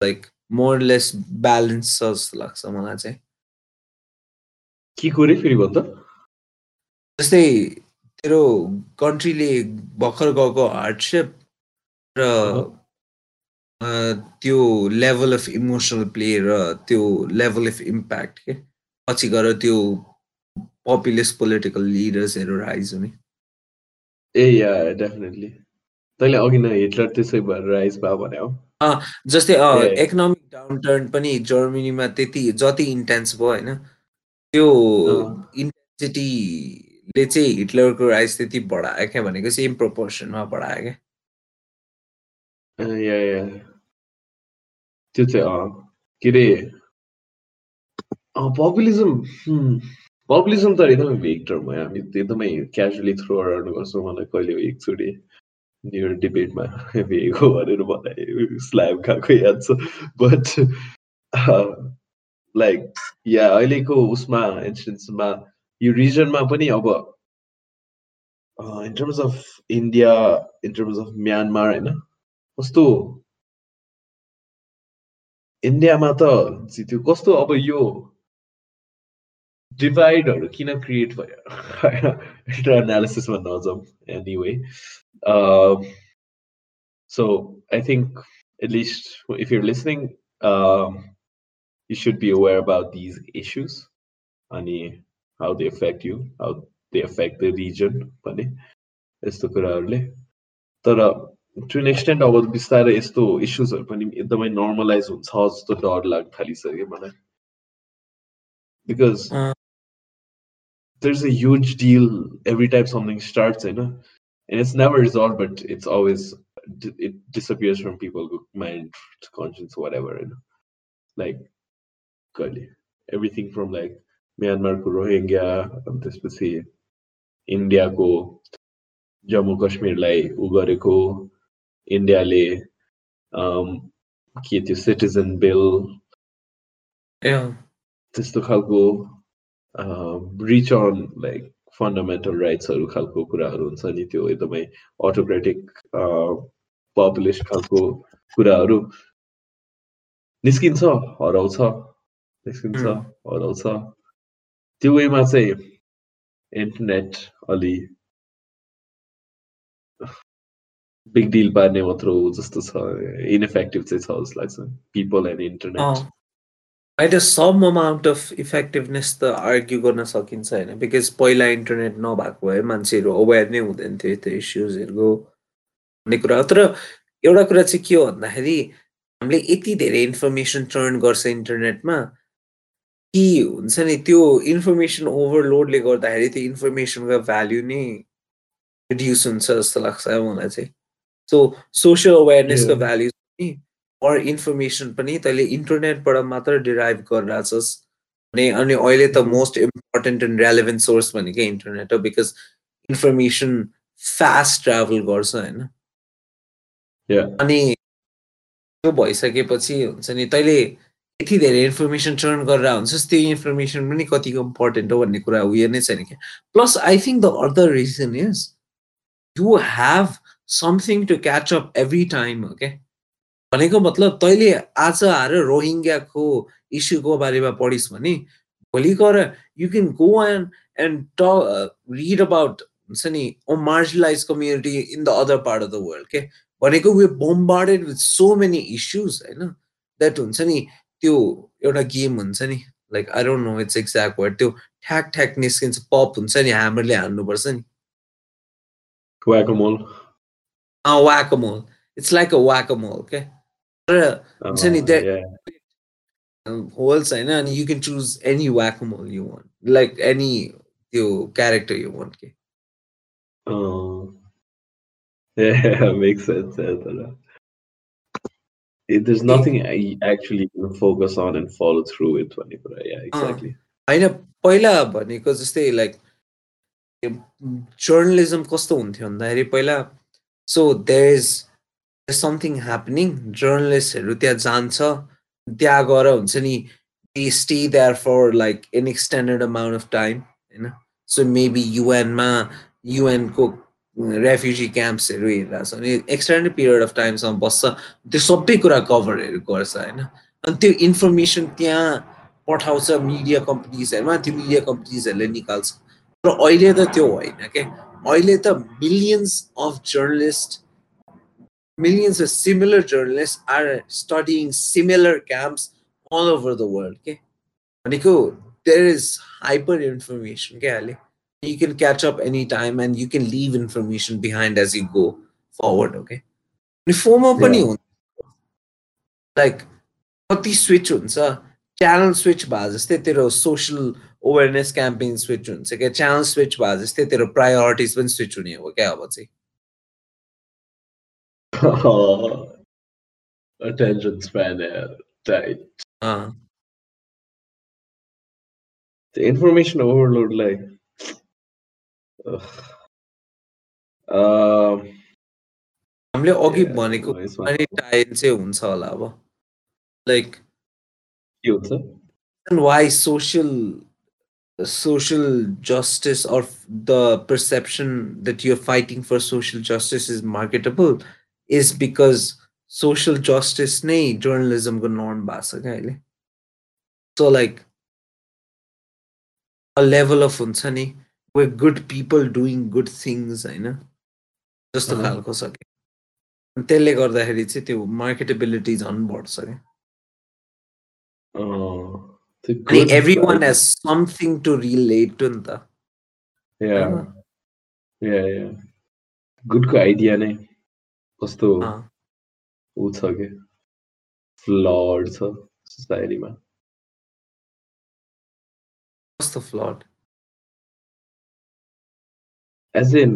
लाइक मोरलेस ब्यालेन्स छ जस्तो लाग्छ मलाई चाहिँ। के कुरै फेरि भन्दा जस्तै तेरो कन्ट्रीले भर्खर गएको हार्डसिप र त्यो लेभल अफ इमोसनल प्ले र त्यो लेभल अफ इम्प्याक्ट के। पछि गएर त्यो पपुलिस्ट पोलिटिकल लिडर्सहरू राइज हुने। ए या डेफिनेटली तैँले अघि न हिटलर त्यसै भएर राइज भयो भने हो जस्तै। इकोनोमिक डाउन टर्न पनि जर्मनीमा त्यति जति इन्टेन्स भयो होइन? त्यो। इन्टेन्सिटीले चाहिँ हिटलरको राइज त्यति बढायो क्या भनेको सेम प्रोपोर्सनमा बढायो क्या। अँ, या या त्यो चाहिँ के अरे? पपुलिजम पपुलिजम त एकदमै भेग टर्म हो हामी एकदमै क्याजुअली थ्रो अराउन्ड गर्छौँ मलाई कहिले एकचोटि यो डिबेटमा हो भनेर मलाई स्ल्याब खाएको याद छ बट लाइक या अहिलेको उसमा इन्स्टेन्समा यो रिजनमा पनि अब in terms of India in terms of Myanmar होइन कस्तो इन्डियामा त त्यो कस्तो अब यो डिभाइडहरू किन क्रिएट भयो होइन एउटा एनालिसिसमा नजाउँ anyway so I think at least if you're listening you should be aware about these issues अनि how they affect you, how they affect the region पनि यस्तो कुराहरूले तर टु एन एक्सटेन्ट अब बिस्तारै यस्तो इस्युजहरू पनि एकदमै नर्मलाइज हुन्छ जस्तो डर लाग्न थालिसक्यो मलाई बिकज अँ। there's a huge deal every time something starts, you know, and it's never resolved, but it's always it disappears from people's mind, conscience, whatever, you know, like golly, everything from like Myanmar को Rohingya अनि त्यसपछि इन्डियाको जम्मू कश्मीरलाई उ गरेको इन्डियाले अम, के त्यो citizen bill त्यस्तो खालको रिच अन लाइक फन्डामेन्टल राइट्सहरू खालको कुराहरू हुन्छ नि त्यो एकदमै अटोक्रेटिक पपुलिस्ट खालको कुराहरू निस्किन्छ हराउँछ निस्किन्छ. हराउँछ त्यो वेमा चाहिँ इन्टरनेट अलि बिग डिल पार्ने मात्र हो जस्तो छ इनइफेक्टिभ चाहिँ छ जस्तो लाग्छ पिपल एन्ड इन्टरनेट अहिले सम अमाउन्ट अफ इफेक्टिभनेस त आर्ग्यु गर्न सकिन्छ होइन बिकज पहिला इन्टरनेट नभएको भए मान्छेहरू अवेर नै हुँदैन थियो त्यो इस्युजहरूको भन्ने कुरा हो तर एउटा कुरा चाहिँ के हो भन्दाखेरि हामीले यति धेरै इन्फर्मेसन टर्न गर्छ इन्टरनेटमा कि हुन्छ नि त्यो इन्फर्मेसन ओभरलोडले गर्दाखेरि त्यो इन्फर्मेसनको भ्याल्यु नै रिड्युस हुन्छ जस्तो लाग्छ मलाई चाहिँ सो सोसियल अवेरनेसको. भ्याल्यु अर इन्फर्मेसन पनि तैँले इन्टरनेटबाट मात्र डिराइभ गरिरहेछस् भने अनि अहिले त. Most important and relevant source भनेकै इन्टरनेट हो बिकज इन्फर्मेसन फास्ट ट्राभल गर्छ होइन. अनि त्यो भइसकेपछि हुन्छ नि तैँले यति धेरै इन्फर्मेसन टर्न गरेर हुन्छ त्यो इन्फर्मेसन पनि कतिको इम्पोर्टेन्ट हो भन्ने कुरा उयो नै छैन क्या plus I think the other reason is you have something to catch up every time हो क्या भनेको मतलब तैँले आज आएर रोहिङ्ग्याको इस्युको बारेमा पढिस् भने भोलि गएर you can go and and to read about हुन्छ नि ओ marginalise community in the other part of the world के भनेको we bombarded with so many issues होइन? द्याट हुन्छ नि त्यो एउटा गेम हुन्छ नि like I don't know it's exact word त्यो ठ्याक ठ्याक निस्किन्छ पप हुन्छ नि हाम्रोले हान्नुपर्छ नि. Whack a mole it's like a whack a mole के तर हुन्छ नि Oh, yeah. होल्स होइन अनि you can choose any वाकमोल you one like any त्यो क्यारेक्टर यु वान के Oh. Yeah, makes sense. Yeah, but, uh, it- there's nothing I actually can focus on and follow through with. When you, but, uh, yeah, exactly. होइन पहिला भनेको जस्तै like journalism कस्तो हुन्थ्यो भन्दाखेरि पहिला so there is Something happening जर्नलिस्टहरू त्यहाँ जान्छ त्यहाँ गएर हुन्छ नि they stay there for like an extended amount of time होइन? सो मेबी युएनमा युएनको रेफ्युजी क्याम्प्सहरू हेरिरहेको छ अनि एक्सटेन्डेड पिरियड अफ टाइमसम्म बस्छ। त्यो सबै कुरा कभरहरू गर्छ होइन? अनि त्यो इन्फर्मेसन त्यहाँ पठाउँछ मिडिया कम्पनीजहरूमा त्यो मिडिया कम्पनीजहरूले निकाल्छ। तर अहिले त त्यो होइन के अहिले त millions of journalist Millions of similar journalist are studying similar camps all over the world के भनेको देयर इज हाइपर इन्फर्मेसन क्या अहिले you can catch up anytime and you can leave information behind as you go forward okay अनि फोनमा पनि Yeah. हुन्छ like कति switch हुन्छ च्यानल स्विच भए जस्तै तेरो सोसियल अवेरनेस क्याम्पेन स्विच हुन्छ क्या च्यानल स्विच भए जस्तै तेरो प्रायोरिटिज पनि स्विच हुने हो क्या अब चाहिँ Attention span, yeah, tight. अँ, The information overload, like. ugh. Um, हामीले अघि yeah, भनेको no, यसमा अनि टाइम चाहिँ हुन्छ होला अब लाइक के हुन्छ and why social social justice or f- the perception that you're fighting for social justice is marketable is because social justice नै journalism को norm भएको छ क्या अहिले so like a level of हुन्छ नि where good people doing good things होइन जस्तो अहँ। खालको छ कि अनि त्यसले गर्दाखेरि चाहिँ त्यो मार्केटेबिलिटी झन् बढ्छ क्या Oh, the अनि good everyone side- has something to relate to नि त Yeah, होइन? yeah, yeah. गुडको आइडिया नै कस्तो अँ। ऊ छ कि फ्लड छ सोसाइटीमा कस्तो flood as in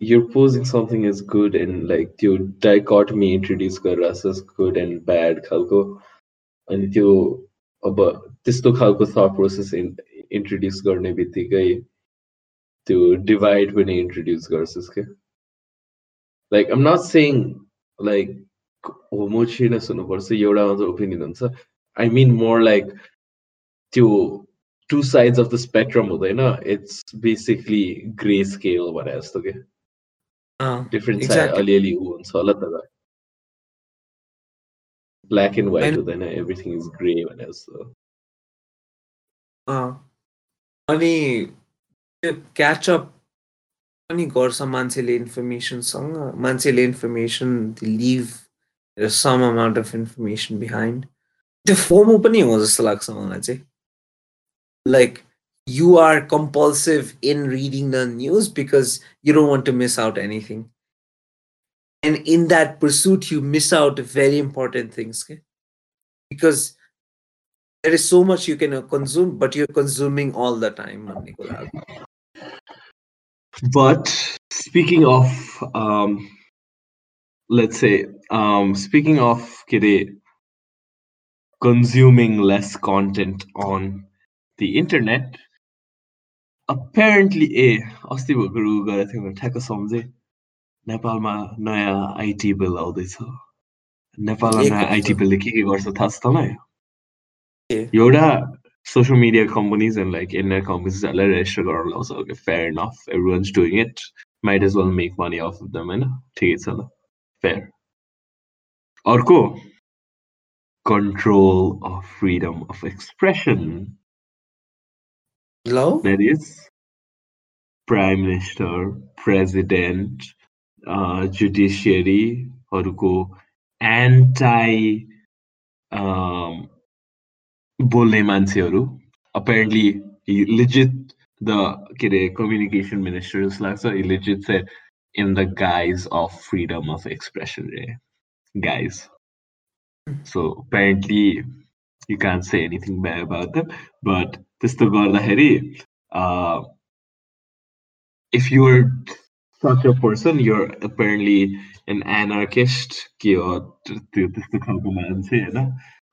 you're posing something as good and like त्यो dichotomy introduce गरिरहेको छ good and bad खालको अनि त्यो अब त्यस्तो खालको thought process in, introduce गर्ने बित्तिकै त्यो divide पनि introduce गर्छस् क्या like I'm not saying like homogeneous हुनुपर्छ एउटा मात्र opinion हुन्छ I mean more like त्यो two sides of the spectrum हुँदैन it's basically gray scale भने जस्तो के different side Exactly. अलिअलि ऊ हुन्छ होला तर black and white And- हुँदैन everything is gray भने जस्तो अनि त्यो क्याचअप पनि गर्छ मान्छेले इन्फर्मेसनसँग मान्छेले information live some amount of information behind त्यो फोमो पनि हो जस्तो लाग्छ मलाई चाहिँ like you are compulsive in reading the news because you don't want to miss out anything. And in that pursuit, you miss out very important things. okay? Because there is so much you can uh, consume, but you're consuming all the time. भन्ने कुरा हो। But speaking of, um, let's say, um, speaking of kide, consuming less content on the internet, apparently ए अस्ति भर्खर उ गरेको थियौँ भने ठ्याक्क सम्झेँ नेपालमा नयाँ आइटी बिल आउँदैछ नेपालमा एक आइटी बिलले के के गर्छ थाहा छ तँलाई के? एउटा social media companies and like internet companies are like, So okay, fair enough. Everyone's doing it. Might as well make money off of them and take it so fair. Orko control of freedom of expression. Hello? That is Prime Minister, President, uh, Judiciary, orko anti um, बोल्ने मान्छेहरू apparently legit the के अरे communication minister जस्तो लाग्छ legit चाहिँ in the guise of freedom of expression रे guys so apparently you can't say anything bad about them but त्यस्तो गर्दाखेरि uh, if you're such a person you're apparently an anarchist के हो त्यो त्यस्तो खालको मान्छे होइन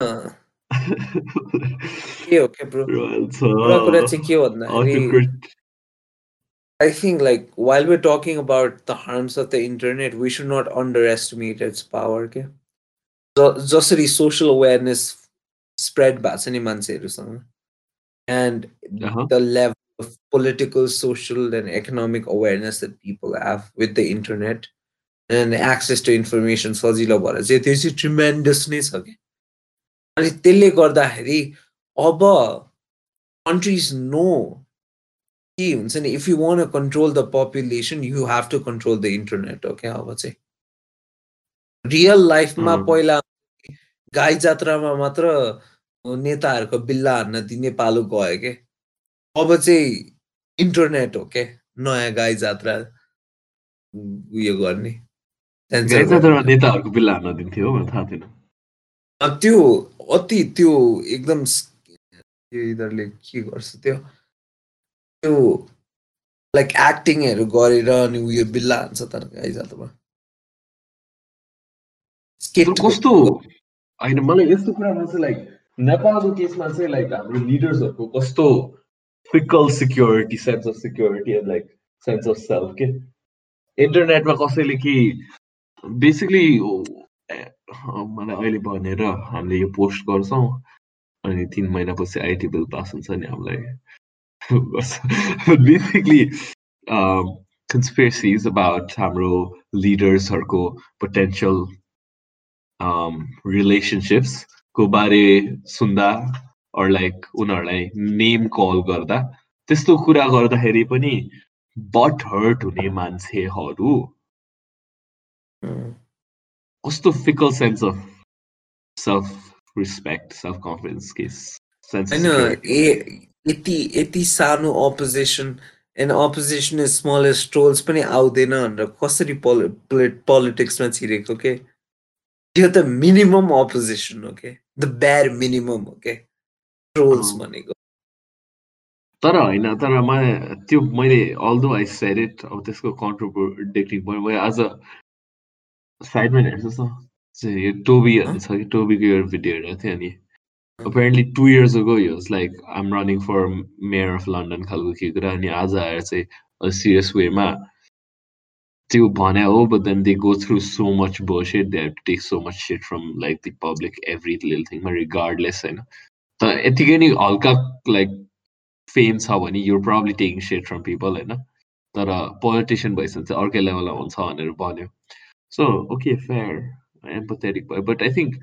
क्यो के ब्रो कुरा कुरा चाहिँ के हो भन्दाखेरि I think like while we talking about the harms of the internet with under its power के जसरी सोसियल अवेरनेस स्प्रेड भएको छ नि मान्छेहरूसँग and the level of political social and economic awareness the people have with the internet and access to information सजिलो भएर चाहिँ त्यो चाहिँ छ क्या अनि त्यसले गर्दाखेरि अब countries know के हुन्छ नि if you want control the population you have to control the internet हो क्या अब चाहिँ रियल लाइफमा अँ। पहिला गाई जात्रामा मात्र नेताहरूको बिल्ला हान्न दिने पालो गयो के अब चाहिँ इन्टरनेट हो के नयाँ गाई जात्रा उयो गर्ने। नेताहरूको बिल्ला हान्न दिन्थ्यो थाहा थिएन त्यो अति त्यो एकदम यिनीहरूले के गर्छ त्यो त्यो लाइक एक्टिङहरू गरेर अनि उयो बिल्ला हान्छ तर गाई जातमा तर कस्तो होइन मलाई यस्तो कुरामा चाहिँ लाइक नेपालको केसमा चाहिँ लाइक हाम्रो लिडर्सहरूको कस्तो fickle security sense of security and like sense of self के? इन्टरनेटमा कसैले कि बेसिकली मलाई अहिले भनेर हामीले यो पोस्ट गर्छौँ अनि तिन महिनापछि आइटी बिल पास हुन्छ नि हामीलाई। बेसिकली कन्सपिरेसिज अबाउट हाम्रो लिडर्सहरूको पोटेन्सियल रिलेसनसिप्स को बारे सुन्दा अर लाइक उनीहरूलाई नेम कल गर्दा। त्यस्तो कुरा गर्दाखेरि पनि बट हर्ट हुने मान्छेहरू। कस्तो fickle sense of self respect self confidence के सेन्स होइन ए यति यति सानो opposition and opposition is smallest trolls पनि आउँदैन भनेर कसरी पोलिटिक्समा छिरेको के त्यो त मिनिमम अपोजिसन हो के द ब्यार मिनिमम हो के ट्रोल्स। भनेको तर होइन तर मलाई त्यो मैले अल्दो आई सेड इट अब त्यसको कन्ट्रोभर्डिक्टिङ भयो मैले आज सायदमा हेर्नुहोस् न टोबीको यो भिडियो हेरेको थियो अनि two years ago like I am running for mayor of London खालको के कुरा अनि आज आएर चाहिँ सिरियस वेमा त्यो भने हो but then they go through so much bashed they take so much shit from like every लिल थिङमा रिगार्डलेस होइन त यतिकै नै हल्का लाइक फेम छ भने येड फ्रम पिपल होइन तर पोलिटिसियन भइसक्यो चाहिँ अर्कै लेभलमा हुन्छ भनेर भन्यो so okay fair empathetic भयो but I think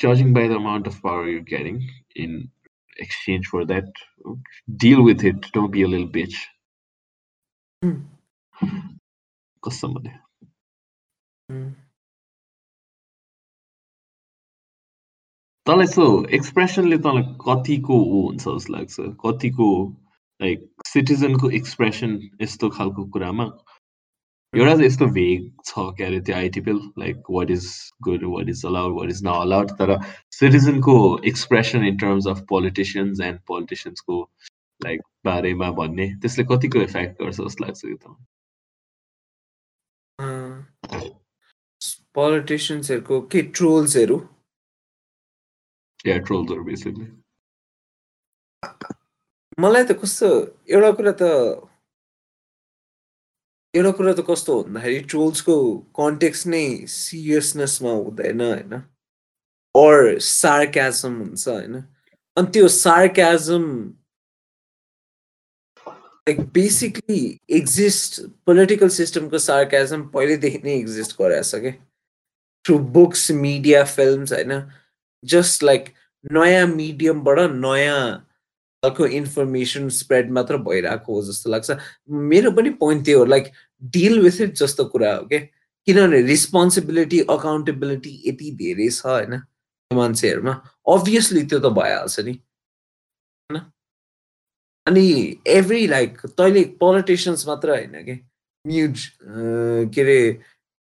judging by the amount of power you're getting in exchange for that, deal with it. Don't be a little bitch. कस्तो भने उम्, तँलाई सो एक्सप्रेसनले तँलाई कतिको ऊ हुन्छ जस्तो लाग्छ कतिको लाइक सिटिजनको एक्सप्रेसन यस्तो खालको कुरामा एउटा चाहिँ यस्तो भेग छ के अरे त्यो ITPL like what is good what is allowed what is not allowed तर सिटिजनको expression in terms of politicians and पोलिटिसियन्सको like बारेमा भन्ने त्यसले कतिको इफेक्ट गर्छ जस्तो लाग्छ कि त पोलिटिसियन्सहरूको के ट्रोल्सहरू या ट्रोल्सहरू बेसिकली मलाई त कस्तो एउटा कुरा त एउटा कुरा त कस्तो भन्दाखेरि ट्रोल्सको कन्टेक्स नै सिरियसनेसमा हुँदैन होइन? अर सार्क्याजम हुन्छ होइन? अनि त्यो sarcasm like basically exist political सिस्टमको सार्क्याजम पहिल्यैदेखि नै एक्जिस्ट गराएको छ कि थ्रु बुक्स मिडिया फिल्म्स होइन? जस्ट लाइक नयाँ मिडियमबाट नयाँ खालको इन्फर्मेसन स्प्रेड मात्र भइरहेको हो जस्तो लाग्छ। मेरो पनि पोइन्ट त्यो हो लाइक डिल विथ इट जस्तो कुरा हो क्या किनभने रिस्पोन्सिबिलिटी अकाउन्टेबिलिटी यति धेरै छ होइन? मान्छेहरूमा। अभियसली त्यो त भइहाल्छ नि। होइन? अनि एभ्री लाइक तैँले पोलिटिसियन्स मात्र होइन कि म्युज के अरे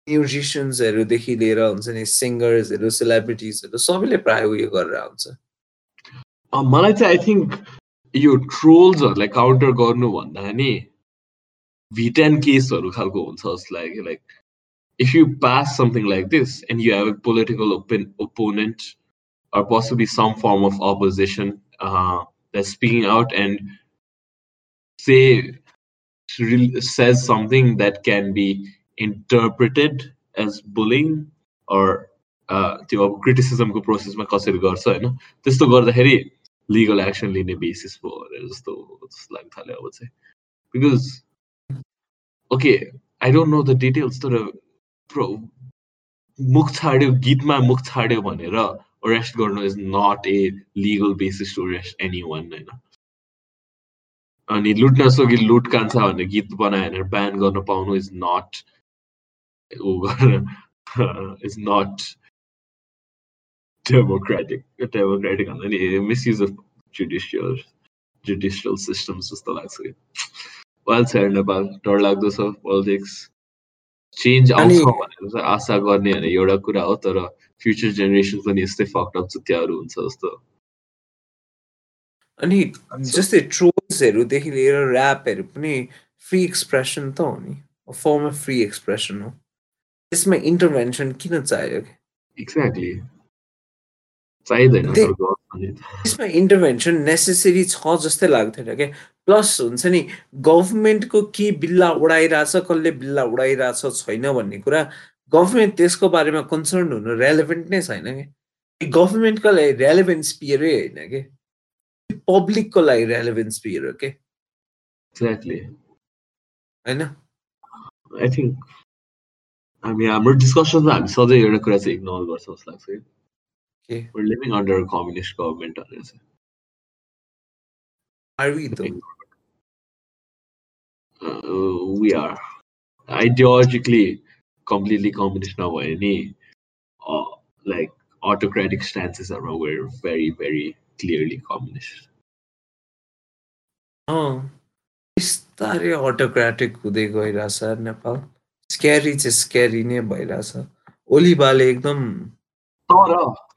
म्युजिसियन्सहरूदेखि लिएर हुन्छ नि सिङ्गर्सहरू सेलिब्रिटिजहरू सबैले प्रायः उयो गरेर हुन्छ मलाई चाहिँ आई थिङ्क यो ट्रोल्सहरूलाई काउन्टर गर्नु भन्दा नि भिटेन केसहरू खालको हुन्छ जस्तो लाग्यो like if you pass something like this and you have a political open opponent or possibly some form of opposition uh, that's speaking out and say says something that can be interpreted as bullying or त्यो अब क्रिटिसिजमको प्रोसेसमा कसरी गर्छ होइन त्यस्तो गर्दाखेरि legal action लिने basis भयो भनेर जस्तो जस्तो लाग्न थाल्यो अब चाहिँ because okay I don't know the details तर मुख छाड्यो गीतमा मुख छाड्यो भनेर अरेस्ट गर्नु is not a legal basis to arrest anyone होइन। अनि लुट्न सकी लुट कान्छ भनेर गीत बनायो भनेर ब्यान गर्न पाउनु is not uh is not democratic democratic भन्दा नि अफ जुडिसियल जुडिसियल सिस्टम्स जस्तो लाग्छ। कि वाइल्ड छ नेपाल डर लाग्दो छ पोलिटिक्स चेन्ज आउँछ भनेर चाहिँ आशा गर्ने भने एउटा कुरा हो तर फ्युचर जेनेरेसन पनि यस्तै फकअप जुत्याहरू हुन्छ जस्तो। अनि जस्तै ट्रोल्सहरूदेखि लिएर ऱ्यापहरू पनि फ्री एक्सप्रेसन त हो नि। फर्म अफ फ्री एक्सप्रेसन हो। त्यसमा इन्टरभेन्सन किन चाहियो? एक्ज्याक्टली चाहिँदैन त्यसमा इन्टरभेन्सन नेसेसरी छ जस्तै लाग्थेन क्या प्लस हुन्छ नि गभर्मेन्टको के बिल्ला उडाइरहेछ कसले बिल्ला उडाइरहेछ छैन भन्ने कुरा गभर्मेन्ट त्यसको बारेमा कन्सर्न हुनु रेलेभेन्ट नै छैन कि? गभर्मेन्टको लागि रेलेभेन्स पियरै होइन कि? पब्लिकको लागि रेलेभेन्स पियर हो कि? होइन? आई थिङ्क हामी हाम्रो डिस्कसनमा हामी सधैँ एउटा कुरा चाहिँ इग्नोर गर्छ जस्तो लाग्छ Okay. We're living under a communist government. Are we though? Uh, we are ideologically completely communist now. Any uh, like autocratic stances are we're very very clearly communist. Oh, बिस्तारै अटोक्राटिक हुँदै गइरहेछ नेपाल स्क्यारी चाहिँ scary नै भइरहेछ ओलीबाले एकदम तर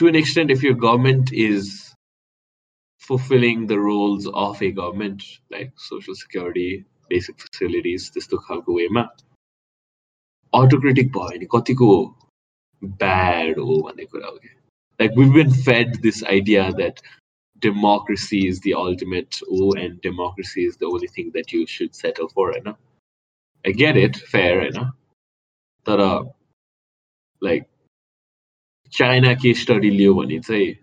to an extent, if your government is fulfilling the roles of a government, like social security, basic facilities, त्यस्तो खालको वेमा autocratic भयो भने कतिको bad हो भन्ने कुरा हो कि like we've been fed this idea that democracy is the ultimate oh and democracy is the only thing that you should settle for know. I get it fair know. but uh, like China case study लियो भने चाहिँ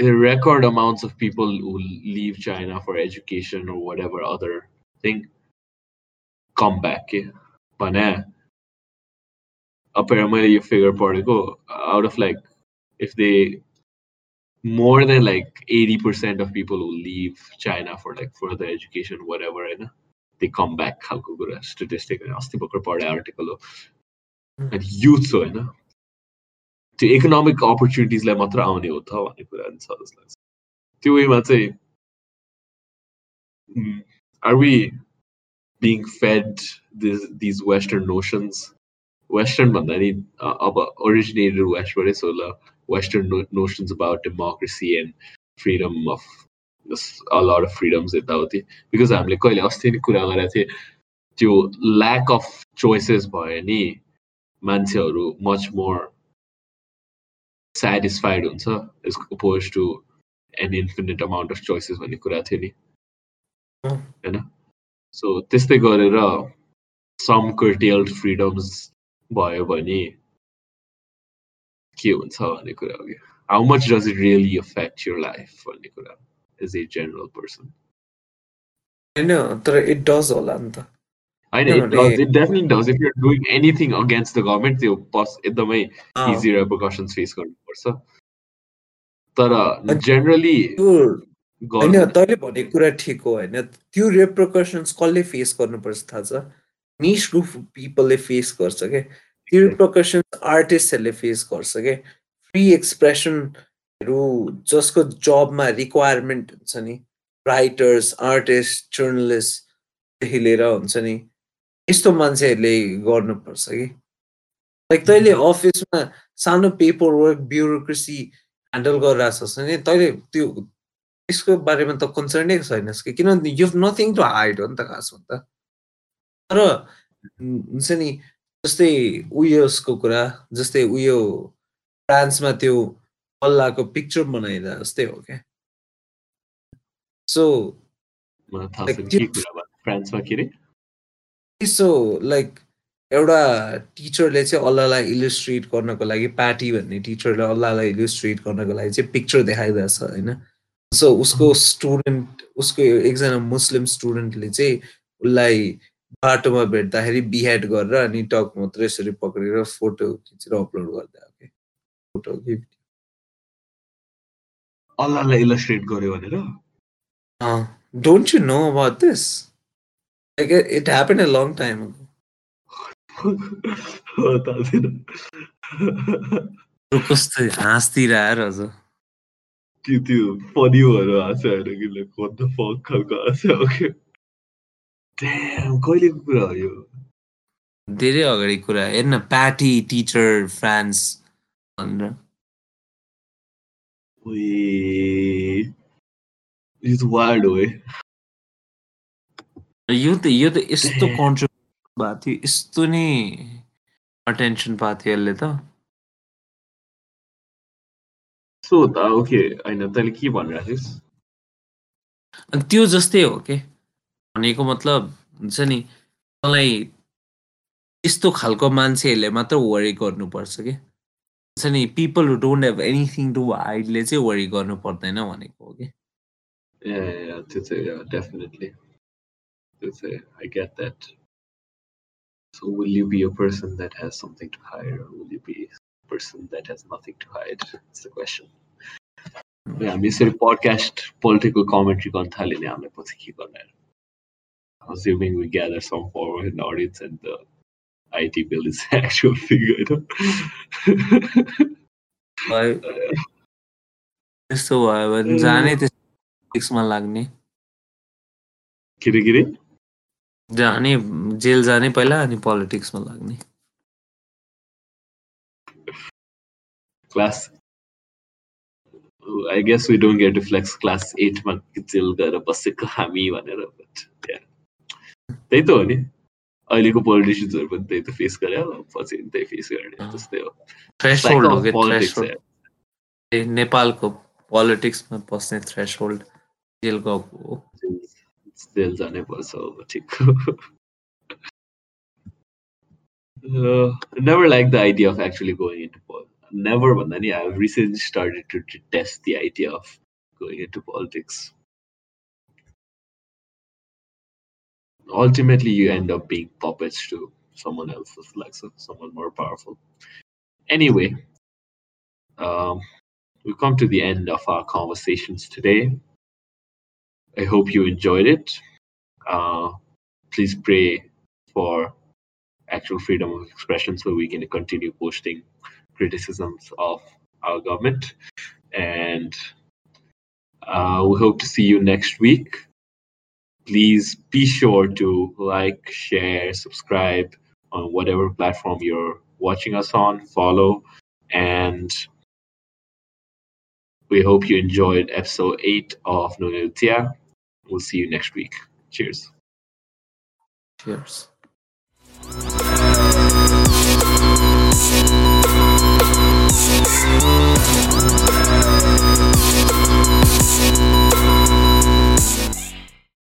record amounts of people who leave China for education or whatever other thing come back. भने अब मैले यो figure पढेको out of like if they more than like 80% of people who leave China for like further education, whatever, and they come back. खालको कुरा statistic अस्ति भर्खर पढे आर्टिकल हो अनि युथ हो होइन त्यो इकोनोमिक अपर्च्युनिटिजलाई मात्र आउने हो त भन्ने कुरा छ जस्तो त्यो वेमा चाहिँ are we being fed these western notions western भन्दा नि अब ओरिजिनेटेड वेस्टबाटै सो ल western notions about democracy and freedom of all freedoms यताउति। बिकज हामीले कहिले अस्ति कुरा गरेका थिए त्यो ल्याक अफ चोइसेस भयो नि मान्छेहरू मच मोर सेटिस्फाइड हुन्छ as opposed to an infinite amount of choices भन्ने कुरा थियो नि। होइन? सो त्यस्तै गरेर सम कर्टेल्ड फ्रिडम्स भयो भने के हुन्छ भन्ने कुरा हो कि how much does it really affect your life भन्ने कुरा एज ए जेनरल पर्सन होइन तर इट डज होला नि त। होइन it does it definitely does if you're doing anything against the government त्यो पस एकदमै इजी रेपरकसन्स फेस गर्नुपर्छ। तर जेनरली होइन तैँले भनेको कुरा ठिक हो होइन। त्यो रेप्रकसन्स कसले फेस गर्नुपर्छ थाहा छ? निस ग्रुप पिपलले फेस गर्छ क्या त्यो रिप्रकसन्स आर्टिस्टहरूले फेस गर्छ क्या फ्री एक्सप्रेसनहरू जसको जबमा रिक्वायरमेन्ट हुन्छ नि। राइटर्स आर्टिस्ट जर्नलिस्टदेखि लिएर हुन्छ नि। यस्तो मान्छेहरूले गर्नुपर्छ कि? लाइक तैँले अफिसमा सानो पेपर वर्क ब्युरोक्रेसी ह्यान्डल गरिरहेछस् भने तैँले त्यो त्यसको बारेमा त कन्सर्नै छैनस् कि? किनभने यु नथिङ टु हाइड हो नि त खासमा त। तर हुन्छ नि जस्तै उयोसको कुरा जस्तै उयो फ्रान्समा त्यो पल्लाको पिक्चर बनाइदा जस्तै हो क्या? सो सो लाइक एउटा टिचरले चाहिँ अल्लाहलाई इलिस्ट्रेट गर्नको लागि पार्टी भन्ने टिचरले अल्लाहलाई इलिस्ट्रेट गर्नको लागि चाहिँ पिक्चर देखाइरहेछ होइन? सो उसको स्टुडेन्ट उसको एकजना मुस्लिम स्टुडेन्टले चाहिँ उसलाई बाटोमा भेट्दाखेरि बिहेड गरेर अनि टक मात्र यसरी पक्रेर फोटो खिचेर अपलोड गरिदियो कि फोटो कि अल्लाहलाई इलस्ट्रेट गर्यो भनेर? Don't you know about this it happen a long time कस्तो हाँस्दिरहेर हजुर त्यो होइन कि लाइक वाट द फक खालको हाँस्यो ओके ड्याम कहिलेको कुरा हो यो धेरै अगाडि कुरा हेर्न प्याटी टिचर फ्रान्स भनेर यो त वार्ड हो है यो त यो त यस्तो कन्ट्रोभर्सी भएको थियो यस्तो नै अटेन्सन पाएको थियो यसले त। सो त ओके होइन तैँले के भनिरहेको थिइस् त्यो जस्तै हो के भनेको मतलब हुन्छ नि तँलाई यस्तो खालको मान्छेहरूले मात्र वरि गर्नुपर्छ कि हुन्छ नि people who don't have anything to हाइडले चाहिँ वरि गर्नु पर्दैन भनेको हो कि त्यो चाहिँ definitely त्यो चाहिँ I get that So will you be a person that has something to hide or will you be a person that has nothing to hide? That's the question. हामी यसरी पडकास्ट पोलिटिकल कमेन्ट्री गर्न थाल्यो भने हामीलाई पछि के गर्ने assuming we gather some foreign audience and the IT bill is actual figure. त्यस्तो भयो भने जाने त्यसमा लाग्ने के रे के रे जाने जेल जाने पहिला अनि पोलिटिक्समा लाग्ने। Class I guess we don't get to flex class एटमा जेल गएर बसेको हामी भनेर त्यही त हो नि। अहिलेको पोलिटिसियन्सहरू पनि त्यही त फेस गरे पछि त्यही फेस गर्ने जस्तै हो। नेपालको पोलिटिक्समा बस्ने थ्रेस होल्ड जेल गएको हो। जेल जानै पर्छ अब ठिक never liked the idea of actually going into politics. Never, but then yeah, I've recently started to, to test the idea of going into politics. ultimately you end up being puppets to someone else's Alexa, someone more powerful. Anyway, um, we've come to the end of our conversations today. I hope you enjoyed it. Uh, please pray for actual freedom of expression so we can continue posting criticisms of our government. And uh, we hope to see you next week. Please be sure to like, share, subscribe on whatever platform you're watching us on, follow, and we hope you enjoyed episode 8 of Nunutia. We'll see you next week. Cheers. Cheers.